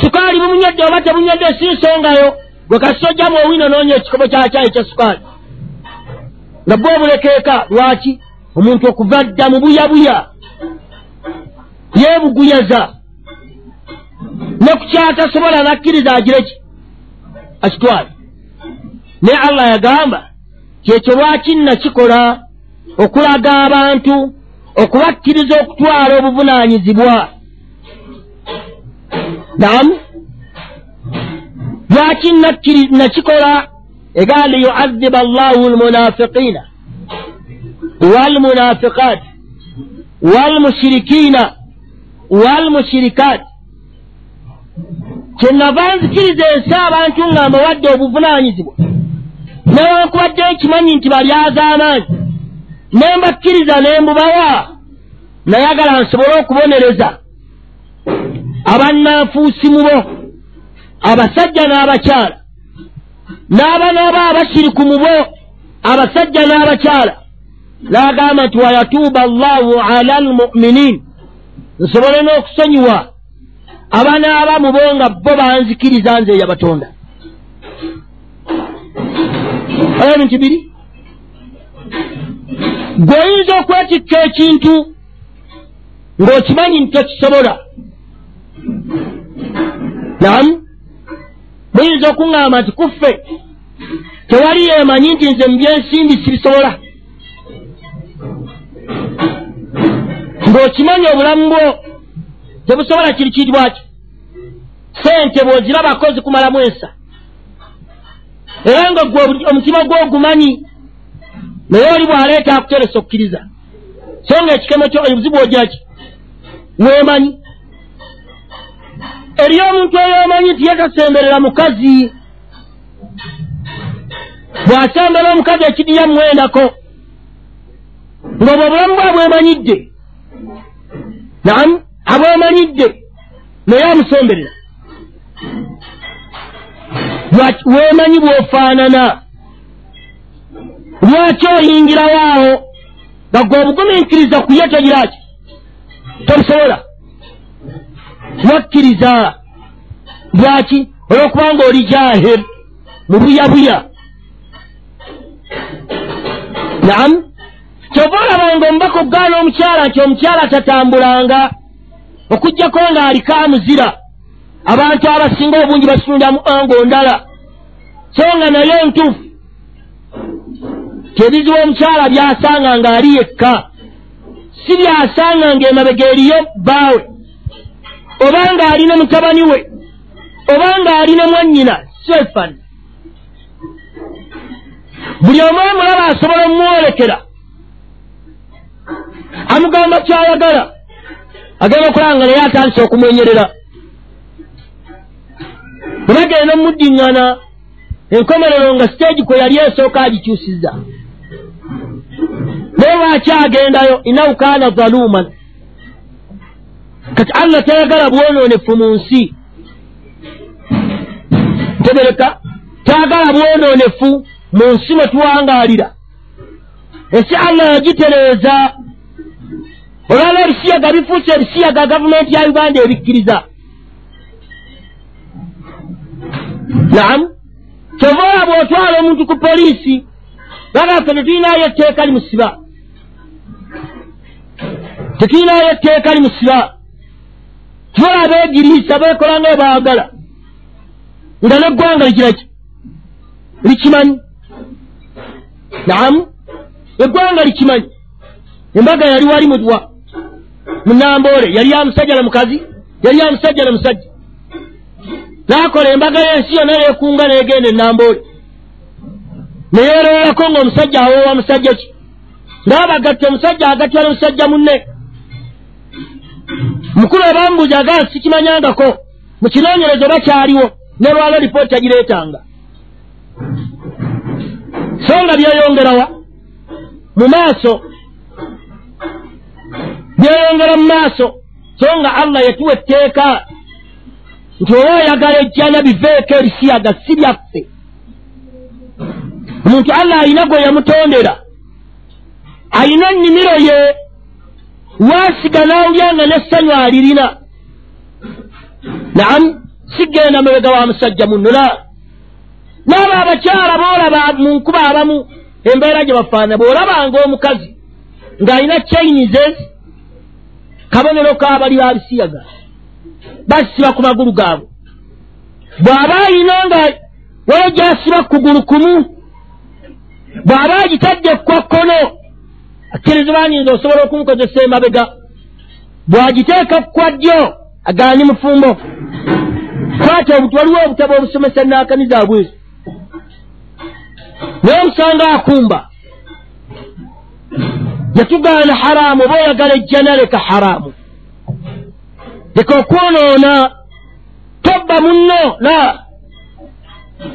Sukaali bumunywedde oba tebunywedde si nsongayo. Gwe kasojjamu owino noonya ekikobo kyakyayi kya sukaali. Nga bwe obulekeeka lwaki? Omuntu okuva dda mu buyabuya yeebuguyaza ne ku kyatasobola nakkiriza agire ki? Akitwale. Naye allah yagamba kyekyo lwaki nnakikola? Okulaga abantu okubakkiriza okutwala obuvunaanyizibwa. Namu lwaki nakikola? Egaa liyuaziba allahu almunafiqiina walmunafiqat walmushirikiina walmushirikaati kyenava nzikiriza ensi abantu nga mbawadde obuvunaanyizibwa. Newankubadde nkimanyi nti balyaza amaanyi ne mbakkiriza ne mbubawa nayagala nsobole okubonereza. Abannanfuusi mu bo abasajja n'abakyala n'abanaaba abashiriku mu bo abasajja n'abakyala n'agamba nti wayatuuba allahu ala almuminiin nsobole n'okusonyiwa. Abanaaba mu bo nga bo banzikiriza nze yabatonda. Oyo ebintu biri gweoyinza okwetikka ekintu ng'okimanyi nti tokisobola. Namu muyinza okuŋŋamba nti kuffe tewali yeemanyi nti nze mu byensimbi sibisobola. Ng'okimanyi obulamu bwo tebusobola kiri kiyitibwaki sente bw'ozirabako zikumalamu ensa era nga gwe omutima gw'ogumanyi naye oli bw'aleeta akuteresa okukkiriza so nga ekikemo kyo obuzibu ogiraki weemanyi? Eriyo omuntu eyomanyi nti yetasemberera mukazi bw'asembera omukazi ekidiya muwendako ng'obwo obulamu bwe bwemanyidde. Namu abwemanyidde naye amusemberera. Weemanyi bw'ofaanana lwaki oyingirawo awo nga gwe obugumiikiriza ku ye togiraki tobusobola wakkiriza lwaki? Olwokubanga oli jahir mu buyabuya namu kyova olabanga omubaka okugaana omukyala nti omukyala tatambulanga okugjako ng'aliko amuzira abantu abasinga obungi basunda mu ango ndala. So nga naye entuufu kyebizibu omukyala byasanga ng'ali yekka si byasanga ng'emabega eriyo bbaawe oba ng'alina mutabani we oba ng'alina mwannyina sefan buli omu amulaba asobola omumwolekera amugamba kyayagala agenda okulanga naye atandise okumwenyerera. Bwe bagenda omuddiŋŋana enkomerero nga siteegi kwe yali esooka agikyusizza naye lwakyagendayo inahu kaana zaluman kati allah tayagala bwonoonefu mu nsi. Tebereka tayagala bwonoonefu mu nsi mwe tuwangaalira. Ensi allah yagitereeza. Olwala ebisiyaga bifuuse ebisiyaga gavumenti ya uganda ebikkiriza. Naamu kyova olaba otwala omuntu ku poliisi bagaffe tetulinayo etteeka limusiba tetulinayo etteeka limusiba kibola abeegiriisa beekola nga ebaagala nga neggwanga likiraki likimanyi? Naamu? Eggwanga likimanyi? Embaga yali wali mudwa munamboole yali ya musajja na mukazi? Yali ya musajja na musajja? Naakola embaga y'ensi yonna yeekunga neegenda enamboole neyeerowolako ng'omusajja awoowa musajja ki? Ngaabagatte omusajja agattwa ne musajja munne mukulu abamubuuza agaa sikimanyangako mu kinoonyerezo bakyaliwo ne lwalo lipooti agireetanga so nga byeyongerawa mu maaso. Byeyongera mu maaso. So nga allah yatuwa etteeka nti oba oyagala ejjana biveeko ebisiyaga si byaffe. Omuntu allah alina gwe yamutondera alina ennimiro ye waasiga n'awulya nga n'essanyu alirina. Naamu sigenda mabega wa musajja munnula. Naaba abakyala boolaba mu nkuba abamu embeera gye bafaana bw'olabanga omukazi ng'alina chainizes kabonero k'abali babisiyaga basiba ku magulu gaabwe. Bw'aba alina nga wala gyasiba kugulu kumu bw'aba agitadde kwa kkono akkirizibanyinza osobola okumukozesa emabega. Bw'agiteeka kwa ddyo agaani mufumbo. Kwati obuti waliwo obutabo obusomesa naakaniza abwezo naye omusanga akumba yatugaana haraamu oba oyagala ejjana leka haraamu leka okwonoona tobba munno la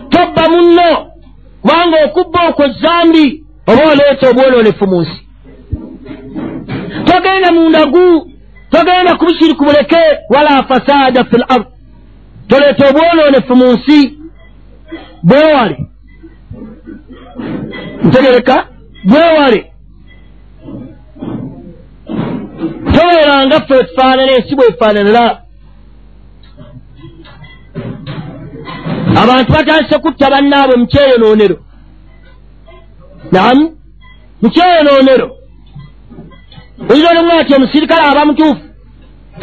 tobba munno. Kubanga okubba okwo zambi oba oleeta obwonoonefu mu nsi togenda mu ndagu togenda ku bishiriku buleke wala fasaada fi l ard toleeta obwonoonefu mu nsi. Bwewale. Ntegereka bwewale. Tobeeranga ffe efaanana ensi bwefaananira. Abantu batandise kutta bannaabwe mukyeyonoonero namu mukyeyonoonero oyinza olimu ati omusirikale aba mutuufu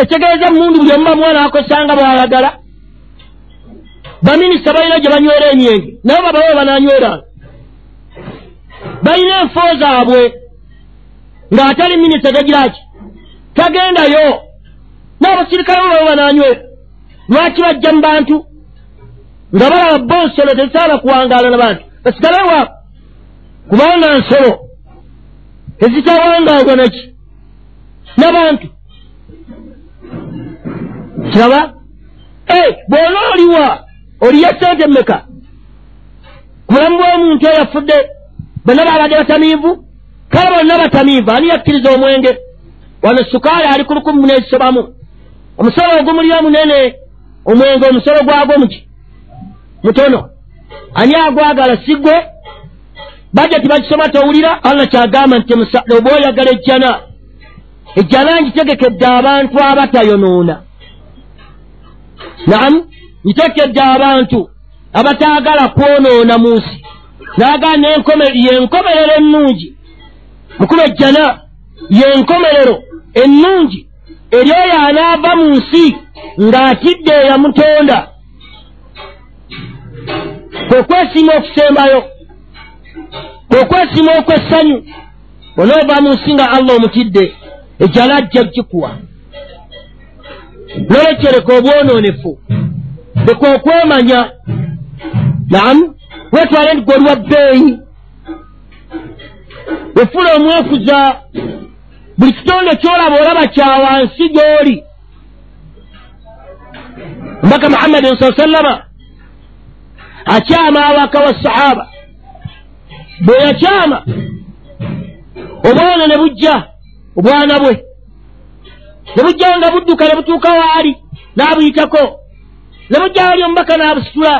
ekitegeeza mundu buli omu bamwana akosanga bwayagala. Baminisita balina gye banywera emyenge nabo babawe bananyweranga balina enfo zaabwe ng'atali minisita tagiraki tagendayo. N'abasirikale bo babo bananywera lwaki bajja mu bantu? Nga balaba bo nsolo tezisaana kuwangaala na bantu. Basigale waabo kubanga nsolo tezitawangaalwa naki n'abantu. Kiraba? Bw'ona oliwa oliya sente mmeka? Ku bulamu bw'omuntu oyo afudde bonna baabadde batamiivu? Kale bonna batamiivu ani yakkiriza omwenge? Wano sukaali ali ku lukumi munekisobamu omusolo ogumulira munene omwenge omusolo gwagwo muki mutono. Ani agwagala sigwe? Bajja tibakisoma towulira allah kyagamba nti oba oyagala ejjana ejjana ngitegekedde abantu abatayonoona naamu ngitekedde abantu abataagala kwonoona mu nsi. Naagana yenkomerero ennungi. Mukuba ejjana yenkomerero ennungi eri oyo anaava mu nsi ng'atidde eyamutonda. Kwe kwesiima okusembayo kwe kwesiima okwessanyu onoova mu nsi nga allah omutidde ejjala ajja gikuwa nolekyoreka obwonoonefu leka okwemanya naamu wetwale nti gwe oliwa bbeeyi. Wefula omwefuza buli kitonde kyolaba olaba kyawansi gy'oli. Mbaka muhammadin saa sallama akyama abaka wa sahaba. Bwe yakyama obwana ne bujja obwana bwe. Ne bujja nga budduka ne butuuka waali n'abuyitako. Ne bujja wali omubaka n'abusitula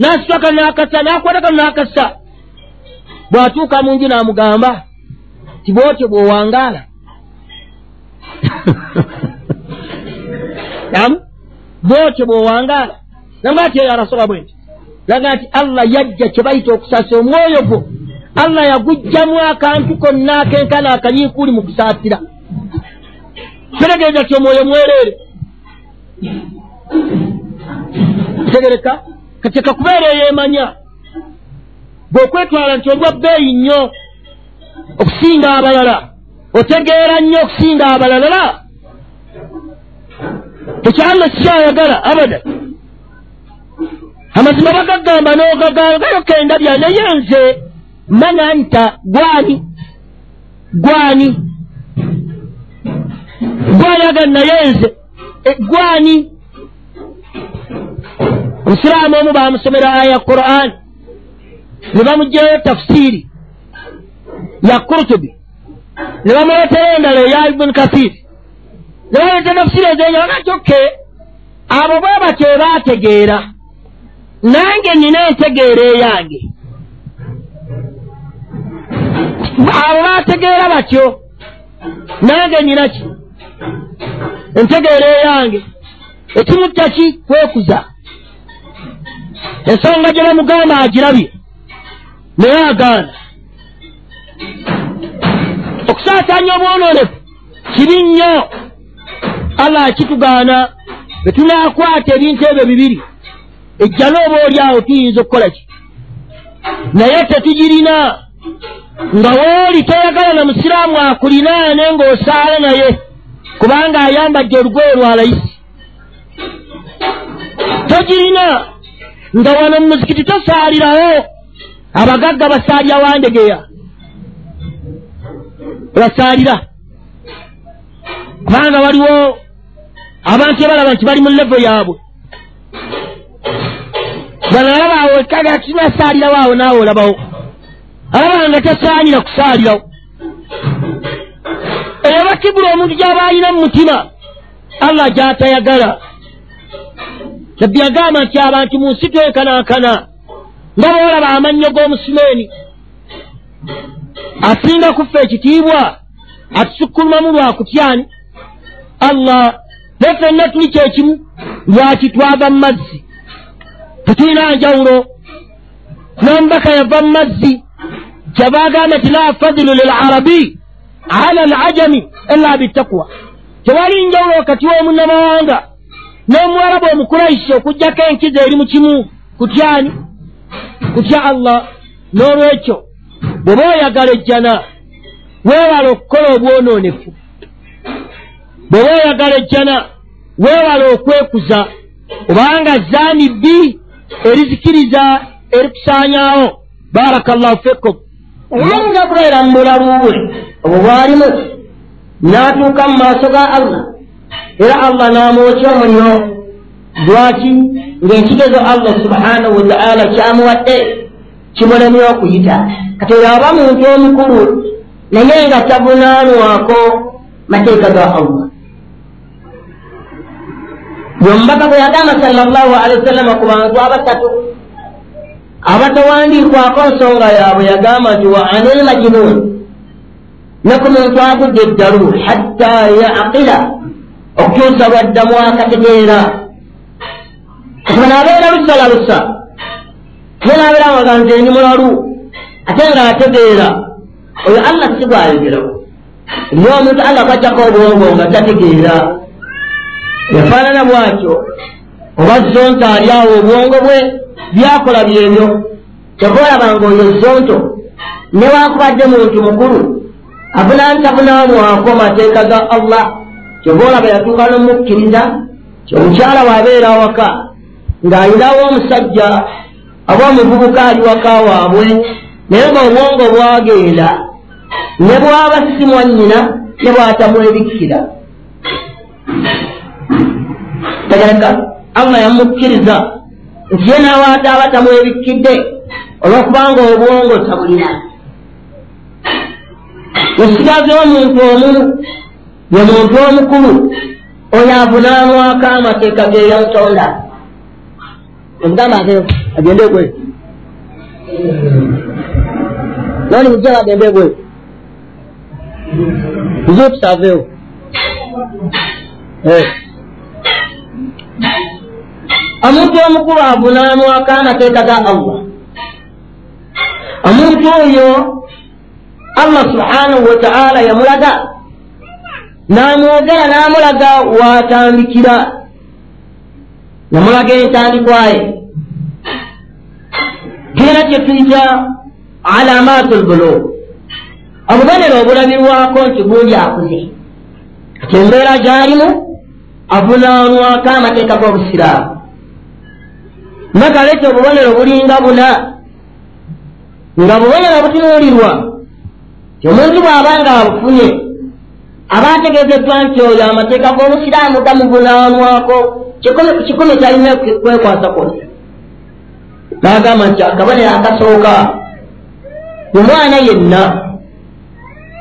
n'asitula kano n'akassa n'akwata kano n'akassa bw'atuuka mu nju n'amugamba ti bwotyo bw'owangaala. [laughs] Namu bwotyo bw'owangaala. Namba ati eyo arasoba bwe nti laga nti allah yajja kye bayita okusaasira omwoyo gwo allah yagugjamu akantu konna akenkana akanyiikuuli mu kusaasira kitegeeza ti omwoyo mwereere. Kitegereka katika kubeera eyeemanya bw'okwetwala nti olwa bbeeyi nnyo okusinga abalala otegeera nnyo okusinga abalalala ekyalo sikyayagala abada amazima bagagamba n'ogagagayo kendabya naye nze manya nta gwani gwani gwayaga naye nze gwani omusiraamu omu bamusomera aya ya qur'an ne bamugjayo tafsiri ya kurtubi ne bamuleetera endala eya ibuni kathiri ne baleeta tafsiri ezenya bagati oke abo bwe batyo ebaategeera nange nina entegeera eyange abo baategeera batyo nange nina ki? Entegeera eyange ekimutta ki kwekuza ensonga gye bamugamba agirabye naye agaana. Okusaasaanya obwonoonefu kibi nnyo. Allah akitugaana bwe tunaakwata ebintu ebyo bibiri ejjala oba oli awo tuyinza okukola ki? Naye tetugirina nga wooli toyagala na musiraamu akulinaane ng'osaala naye kubanga ayambadde olugoye lwa layisi. Togirina nga wano mu muzikiti tosaalirawo abagagga basaalira wandegeya basaalira. Kubanga waliwo abantu ebalaba nti bali mu levo yaabwe. Bano alaba awo kaga kinasaalirawo awo naawe olabawo alaba nga tasaanira kusaalirawo eyo bakibula omuntu gy'aba alina mu mutima allah gy'atayagala. Nabbi yagamba nti abantu mu nsi twenkanankana nga boolaba amannyo g'omusumeeni asinga kuffa ekitiibwa atusukkuluma lwa kutyani. Allah naye ffenna tuli kyekimu lwaki twava mu mazzi? Tetulina njawulo n'omubaka yava mu mazzi kyava agamba nti la fadilu lilarabi ala alajami illa bitakwa tewali njawulo wakati w'omunnamawanga n'omuwarabu omukuraishi okugjako enkizo eri mu kimu kutyani kutya allah n'olwekyo bw'oba oyagala ejjana weewala okukola obwonoonefu bw'oba oyagala ejjana weewala okwekuza obanga zaani bbi erizikiriza erikusaanyaawo baraka llahu fikum oyinza kubeera mu bulalu bwe obwo bwalimu n'atuuka mu maaso ga allah. Era allah n'amwokya omuliro lwaki? Ng'ekigezo allah subhanahu wataala kyamuwadde kimulemye okuyita. Kati oyo aba muntu omukulu naye nga tavunaanwako mateeka ga allah. Yomubaka bwe yagamba salllahu alehi wasallama ku bantu abasatu abatawandiikwako nsonga yaabwe yagamba nti wa anil majnun. Ne ku muntu agudde eddalu hatta yaqila okutuusa lwaddamu akategeera. Ono abeera lusala lusa ye naabeera waga nti endi mulalu ate nga ategeera oyo allah si bwayogerawo niye omuntu allah kwajjako obwongo nga tategeera. Yafaanana bwatyo oba zonto ali awo obwongo bwe byakola byebyo. Tekoolabanga oyo zonto newakubadde muntu mukulu avunaantavunaamwako mateeka ga allah. Kyobaolaba yatuuka nomukkiriza kyomukyala waabeera awaka ng'ayinawo omusajja aba omuvubuka ali waka waabwe naye nga obwongo bwagenda ne bwaba simwa nnyina ne bwatamwebikkira tegereka allah yamukkiriza nti ye n'awaata aba tamwebikkidde olwokubanga obwongo tabulina. Wesigaze omuntu omu ye muntu omukulu oyo avunaanwako amateeka geyamutonda omugamba ageo agende gwe. Noni mujjala agende gwe. Nze otusaaveewo omuntu omukulu avunaanwako amateeka ga allah. Omuntu oyo allah subhanahu wataala yamulaga. N'amwogera n'amulaga watandikira. Yamulaga entandikwaye. Gera kye tuyita alamaatu lbulug obubonero obulabirwako nti gundi akuze. Kati embeera gyalimu avunaanwako amateeka g'obusiraamu nakalete obubonero bulinga buna nga bubonero butunuulirwa omuntu bw'aba nga abufunye aba ategeezeddwa nti oyo amateeka g'obusiraamu gamuvunaanwako kikumi kyalina kwekwasa kwonna n'agamba nti akabonero akasooka omwana yenna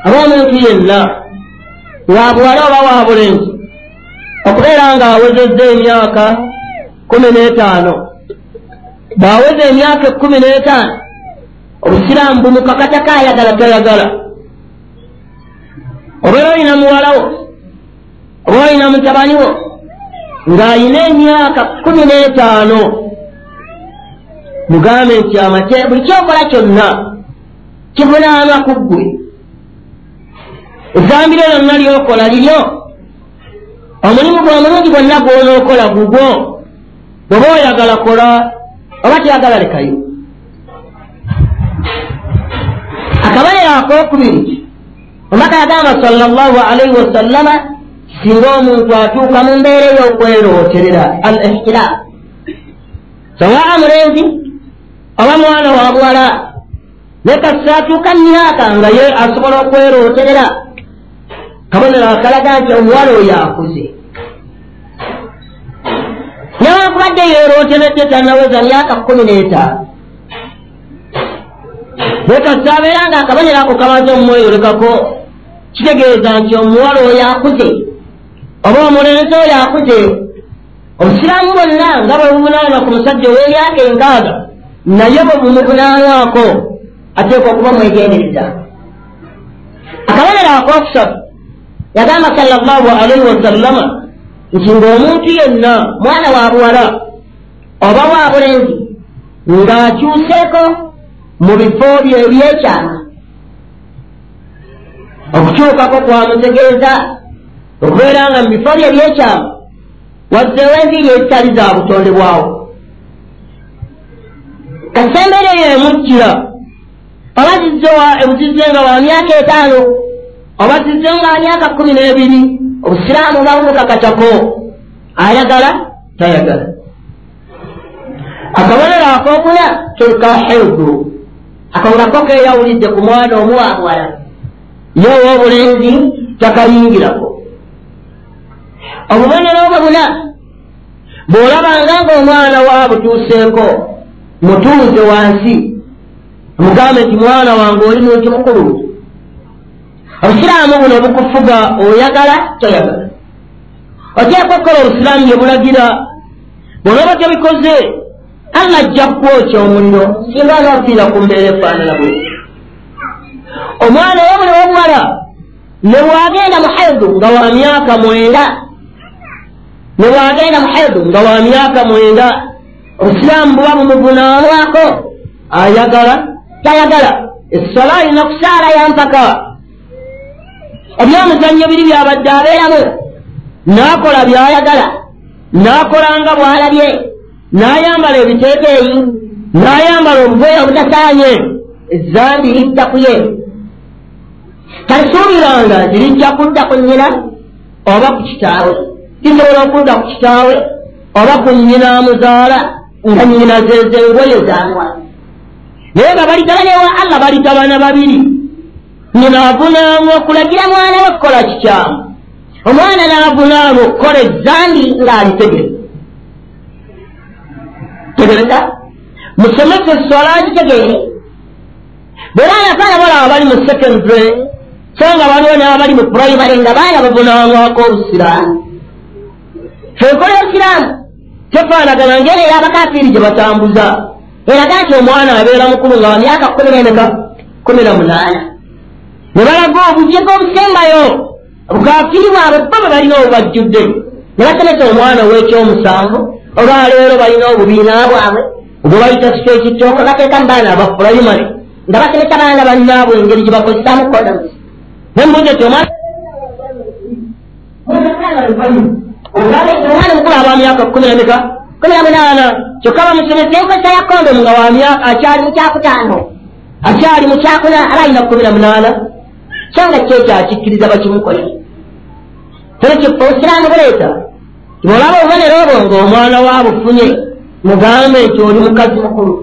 aba omuntu yenna wabuwala oba wabulenzi okubeera nga awezezza emyaka kumi n'etaano bw'aweza emyaka ekkumi n'etaano obusiraamu bumukakatako ayagala tayagala obeera olina muwalawo oba olina mutabaniwo ng'ayina emyaka kumi n'etaano mugambe nti amate buli kyokola kyonna kivunaanwa ku ggwe ezambiro lyonna lyokola liryo omulimu gwe omulungi gwonna gwonookola gugwo bweba oyagala kola oba teyagala lekayo akabalero akokubiri omaka yagamba salllahu alaihi wasallama singa omuntu atuuka mu mbeera ey'okwerooterera al ihtiram sawaa mulenzi oba mwana wa buwala naye kasita atuuka myaka nga ye asobola okwerooterera kabonero akalaga nti omuwala oyo akuze newankubadde yerooteredde tanaweza myaka kumi n'etaano naye kasita abeera nga akabonero ako kamaze omumweyolekako kitegeeza nti omuwala oyo akuze oba omulenzi oyo akuze obusiraamu bwonna nga bwe buvunaanwa ku musajja ow'emyaka enkaaga naye bwe bumuvunaanwako ateekwa okuba mwegendereza. Akabonero akokusatu yagamba sallallahu alaihi wasallama nti ng'omuntu yenna mwana wa buwala oba wa bulenzi ng'akyuseeko mu bifo bye ebyekyama. Okukyukako kwamutegeeza okubeera nga mu bifo bye ebyekyama wazzeewo enviiri ezitali za butondebwawo kasembeere eyo emujjira oba zizzewa ebuzizze nga wa myaka etaano oba zizze nga wa myaka kumi n'ebiri obusiraamu babumukakatako ayagala tayagala akabonero akokuna kyolika herudu akawulako keeyawulidde ku mwana omuwamwala ye ow'obulenzi takayingirako obubonero obwo buna bw'olabanga ng'omwana waabutuuseeko mutuuze wansi mugambe nti mwana wange oli muntu mukulu obusiraamu buno bukufuga oyagala toyagala. Oteeka okukola obusiraamu bye bulagira? Bw'olaba tebikoze allah ajja kwokya omuliro singa anaafiira ku mbeera efaanana bwe. Omwana oyo buli wobuwala ne bwagenda mu haidu nga wa myaka mwenda ne bwagenda mu haidu nga wa myaka mwenda obusiraamu buba bumuvunaanwako ayagala tayagala. Essala alina kusaala yampaka ebyomuzannyo biri byabadde abeeramu. N'akola by'ayagala n'akolanga bw'alabye n'ayambala ebiteeteeyi n'ayambala obugoye obutasaanye ezambi lidda ku ye. Talisuubiranga nti lijja kudda ku nnyina oba ku kitaawe? Kisobola okudda ku kitaawe oba ku nnyina amuzaala nga nnyina zeze engoye zanwa naye nga balitabane wa allah balitabana babiri nyina avunaamwa okulagira mwana we okukola kikyamu omwana n'avunaamwa okukola ezambi ng'alitegere. Tegereza musomese esola gitegeere bwera anafaana balaba bali mu secondary so nga waliwo n'abali mu primary nga baana bavunaanwako obusiraamu. Fenkola obusiraamu tefaanagana ngeri ey'abakafiiri gye batambuza. Eraga nti omwana abeera mukulu nga wa myaka kumi nemeka kumi na munaana ne balaga obujega obusembayo bukafiiri bwabwe bo bwe balina obubajjudde ne basomesa omwana ow'ekyomusanvu olwaleero balina obubiina bwabwe obwe bayita siteekitoko bateeka mu baana aba pulayimale nga basomesa baana bannaabwe engeri gye bakozesaamu kondoms nembuze ti omwana omwana mukulu aba myaka kumi nameka kumi na munaana kyokka bamusomesa enkozesa ya kondomu nga wamyaka akyali mu kyakutaano akyali mu kyakuna aba alina kumi na munaana so nga kyekyakikkiriza bakimukolere tolekyo obusiraamu buleeta tibolaba obubonero obwo ng'omwana waabufunye mugambe nti oli mukazi mukulu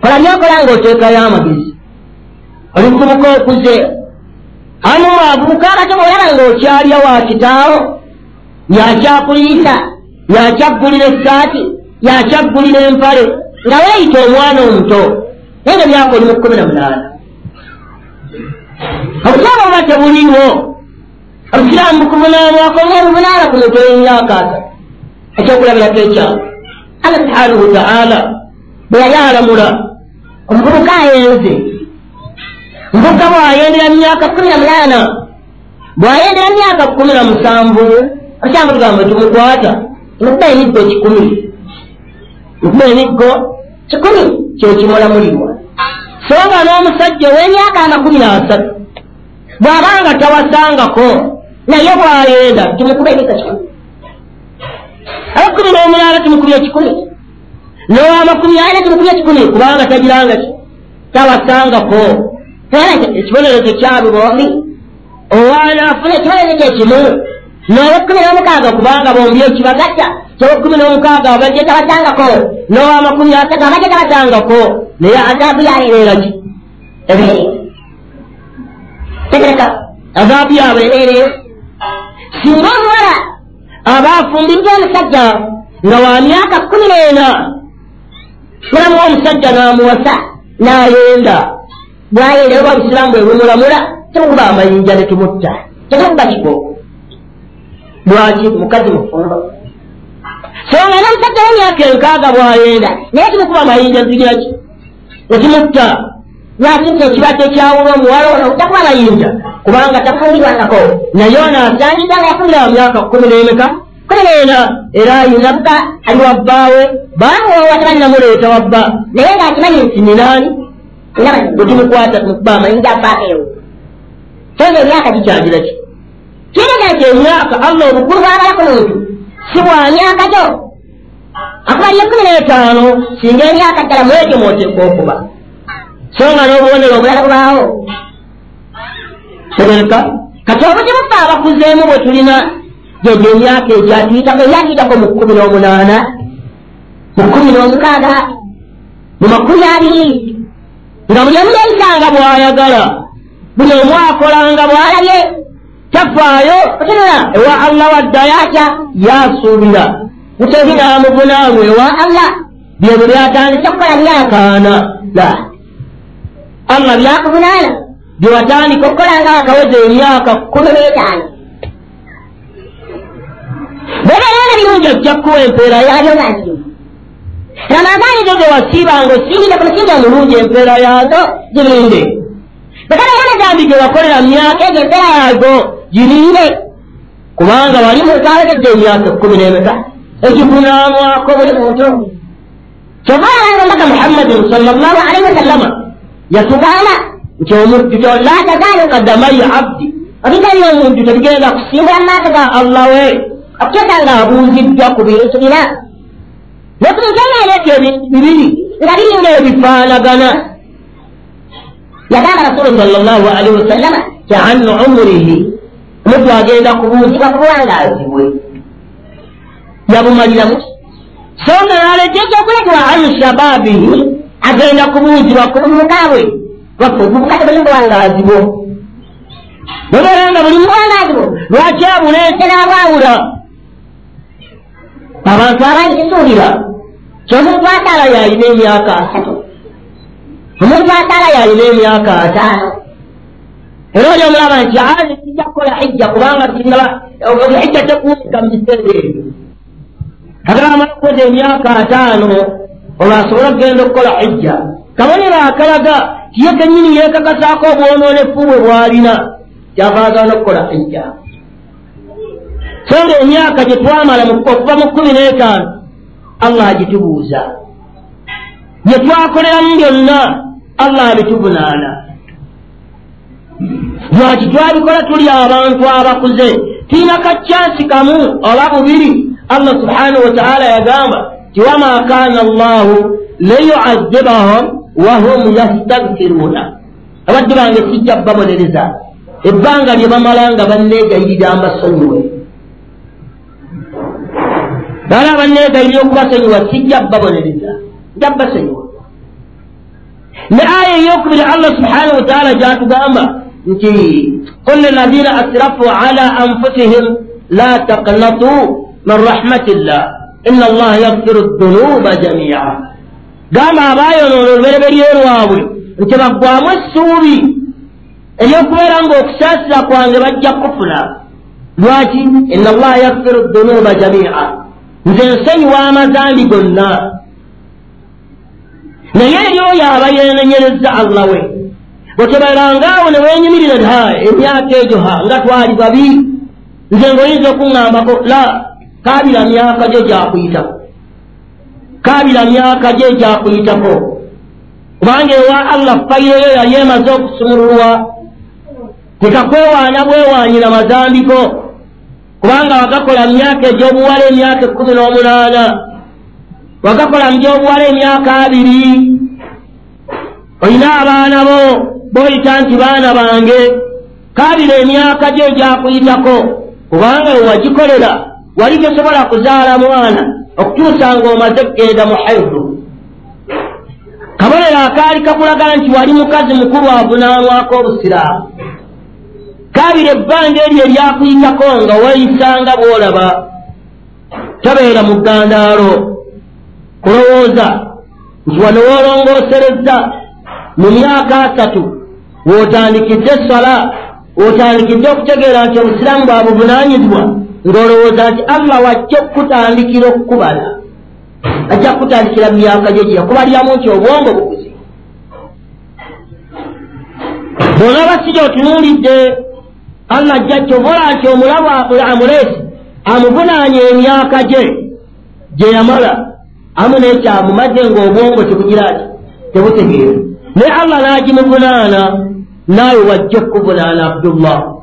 kola nyokola ng'oteekayo amagezi oli mukubuka okuze amu avubuka abato bwolaba ng'okyalya wa kitaawo yakyakuliisa yakyaggulira essaati yakyaggulira empale nga weeyita omwana omuto naye nga myaka oli mu kkumi na munaana obusiraamu buba tebuliiwo obusiraamu bukuvunaanwako ngaobuvunaana ku mutwe emyaka asatu ekyokulabirako ekyalo allah subhanahu wataala bwe yali alamula omuvubuka ayenze mvubuka bwayendera myaka kumi na munaana bwayendera myaka kumi na musanvu okyamba tugamba tumukwata tumukuba emiggo kikumi mukuba emiggo kikumi kyekimulamulibwa so nga n'omusajja ow'emyaka amakumi n'asatu bw'abanga tawasangako naye bwayenda tumukuba emiggo kikumi. Abakumi n'omunaana tumukubya ekikumi n'owamakumi ana tumukubya ekikumi kubanga tagiranga ki? Tawasangako. Ekibonerezo kyabe bombi owaana afuna ekibonerezo ekimu n'owekumi n'omukaaga kubanga bombi ekibagatta kyowekumi n'omukaaga abajje tabasangako n'owamakumi asatu abajje tabasangako naye azaabu yabeereraki ebeere tegereka azaabu yabeerere singa omuwala aba afumbiddwa omusajja nga wa myaka kumi n'ena mulamu omusajja n'amuwasa n'ayenda bwayenda oba obusiraamu bwe bumulamula temukuba amayinja ne tumutta tetukuba kigo lwaki mukazi mufumbo so nga n'omusajja w'emyaka enkaaga bwayenda naye tumukuba amayinja zigiraki ne tumutta lwaki nti ekibadde kyawula omuwala ono takuba amayinja kubanga tafumbirwangako naye ono asangidda nga yafumbira mu myaka kumi n'emeka kumi n'ena era ayinabuka ali wabbaawe baamuwowa tebalinamuleeta wabba naye ng'akimanyi nti ninaani bwetumukwata tumukuba amayinja afaakeewo songa emyaka gikyagira ki kiraga nti emyaka allah obukulu bwabalako muntu si bwa myaka gyo akubaliye kumi n'etaano singa emyaka ddala mwegyo mwoteeka okuba songa n'obubonero obulala bubaawo tegereka kati obuzibu ffe abakuzeemu bwe tulina gyegyo emyaka egyatuyitako ebyatuyitako mu kkumi n'omunaana mu kkumi n'omukaaga mu makumi abiri nga buli omu yayitanga bw'ayagala buli omu akolanga bw'alabye tafaayo otunula ewa allah waddayo atya yasuubira mutehi n'amuvunaamu ewa allah byebyo byatandise okukola byakaana la allah byakuvunaana byewatandika okukola nga akaweza emyaka kumi n'etaano. Bwebeeranga birungi ojja kuwa empeera yabyo ngazirimu ramadaani zo zewasiibanga osingire ku musingi omulungi empeera yazo girinde bekabeera negambi gye wakolera myaka egyo empeera yazo girinde kubanga wali mukawezedde emyaka ekkumi n'emeka egivunaamwako buli muntu. Kyova alanga ombaga muhammadin sallallahu alaihi wasallama yatugamba nti omujjuto la tazaalu kadamayi abdi. Obiganye omuntu tebigenda kusimbula mu maaso ga allah we okuteeka nga abuuziddwa ku bintu bina nokubinkengaleeta ebintu bibiri nga biringa ebifaanagana yagamba rasulu salllahu alaihi wasallama ti an umurihi omuntu agenda kubuuzibwa ku buwangaazi bwe yabumaliramu so nga naleeta ekyokulegwa an shababihi agenda kubuuzibwa ku buvubuka bwe waffe obuvubuka tebuli buwangaazi bwo nobeera nga buli buwangaazi bwo lwaki abuleetera abawula abantu abangi kisuubira kyomuntu ataala yalina emyaka asatu omuntu ataala yalina emyaka ataano era oli omulaba nti ani kijja kukola hijja kubanga hijja tekuumika mu biseera ebyo kagala amala okukoza emyaka ataano olwo asobole okugenda okukola hijja. Kabonero akalaga tiye kenyini yeekakasaako obwonoonefu bwe bwalina. Kyavaagana okukola hijja. So nga emyaka gye twamala okuva mu kkumi n'etaano allah agitubuuza. Bye twakoleramu byonna allah abituvunaana. Lwaki twabikola tuli abantu abakuze? Tiina kacyansi kamu oba bubiri? Allah subhanahu wataala yagamba ti wama kana allahu liyuazibahum wahum yastagfiruuna abadde bange sijja babonereza ebbanga lye bamala nga banneegayirira mbasonyiwe bala banneegayirira okubasonyiwa sijja babonereza nja basonyiwa ne aya eyokubiri allah subhanahu wataala gyatugamba nti qul lilazina asrafu ala anfusihim la taqnatu min rahmatillah ina allaha yaghfiru dhunuba jamia gamba abayonoona olubereberye lwabwe nti baggwamu essuubi eryokubeera ngaokusaasira kwange bajja kufuna lwaki ina allaha yaghfiru dhunuba jamia nze nsonyiwa amazambi gonna naye eri oyo aba yenenyereza allah we bwetebalangaawo ne wenyumirira ha emyaka egyo ha nga twali babi nze ngaoyinza okuŋŋambako la kaabira myaka gyo gyakuyitako kaabira myaka gyo gyakuyitako kubanga ewa allah fayireyo yali emaze okusumululwa tekakwewaana bwewaanyira mazambiko kubanga wagakola myaka egyobuwala emyaka ekkumi n'omunaana wagakola mugyobuwala emyaka abiri olina abaana bo boyita nti baana bange. Kaabira emyaka gyo egyakuyitako kubanga wewagikolera wali tosobola kuzaala mwana okutuusa ngaomaze kugenda mu haidu. Kabonero akaali kakulagala nti wali mukazi mukulu avunaanwako obusiraamu. Kaabira ebbanga eryo eryakuyitako nga weyisanga bwolaba tobeera mu ggandaalo kulowooza nti wano woolongooserezza mu myaka asatu wootandikidde eswala wootandikidde okutegeera nti obusiraamu bwa buvunaanyizibwa ng'olowooza nti allah wajja okukutandikira okukubala. Ajja kukutandikira mu myaka gyo gyeyakubalyamu nti obwongo bukuzi bw'olaba si gyotunuulidde allah ajja kyovola nti omulabu amuleesi amuvunaanya emyaka gye gye yamala. Amu nekyamumaze ng'obwongo tebugira ti tebutegeera. Naye allah n'agimuvunaana naawe wajja okukuvunaana abdullah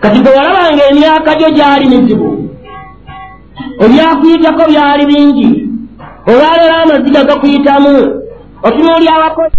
kati gwe walabanga emyaka gyo gyali mizibu ebyakuyitako byali bingi olwaleero amaziga gakuyitamu otunuuli abakozi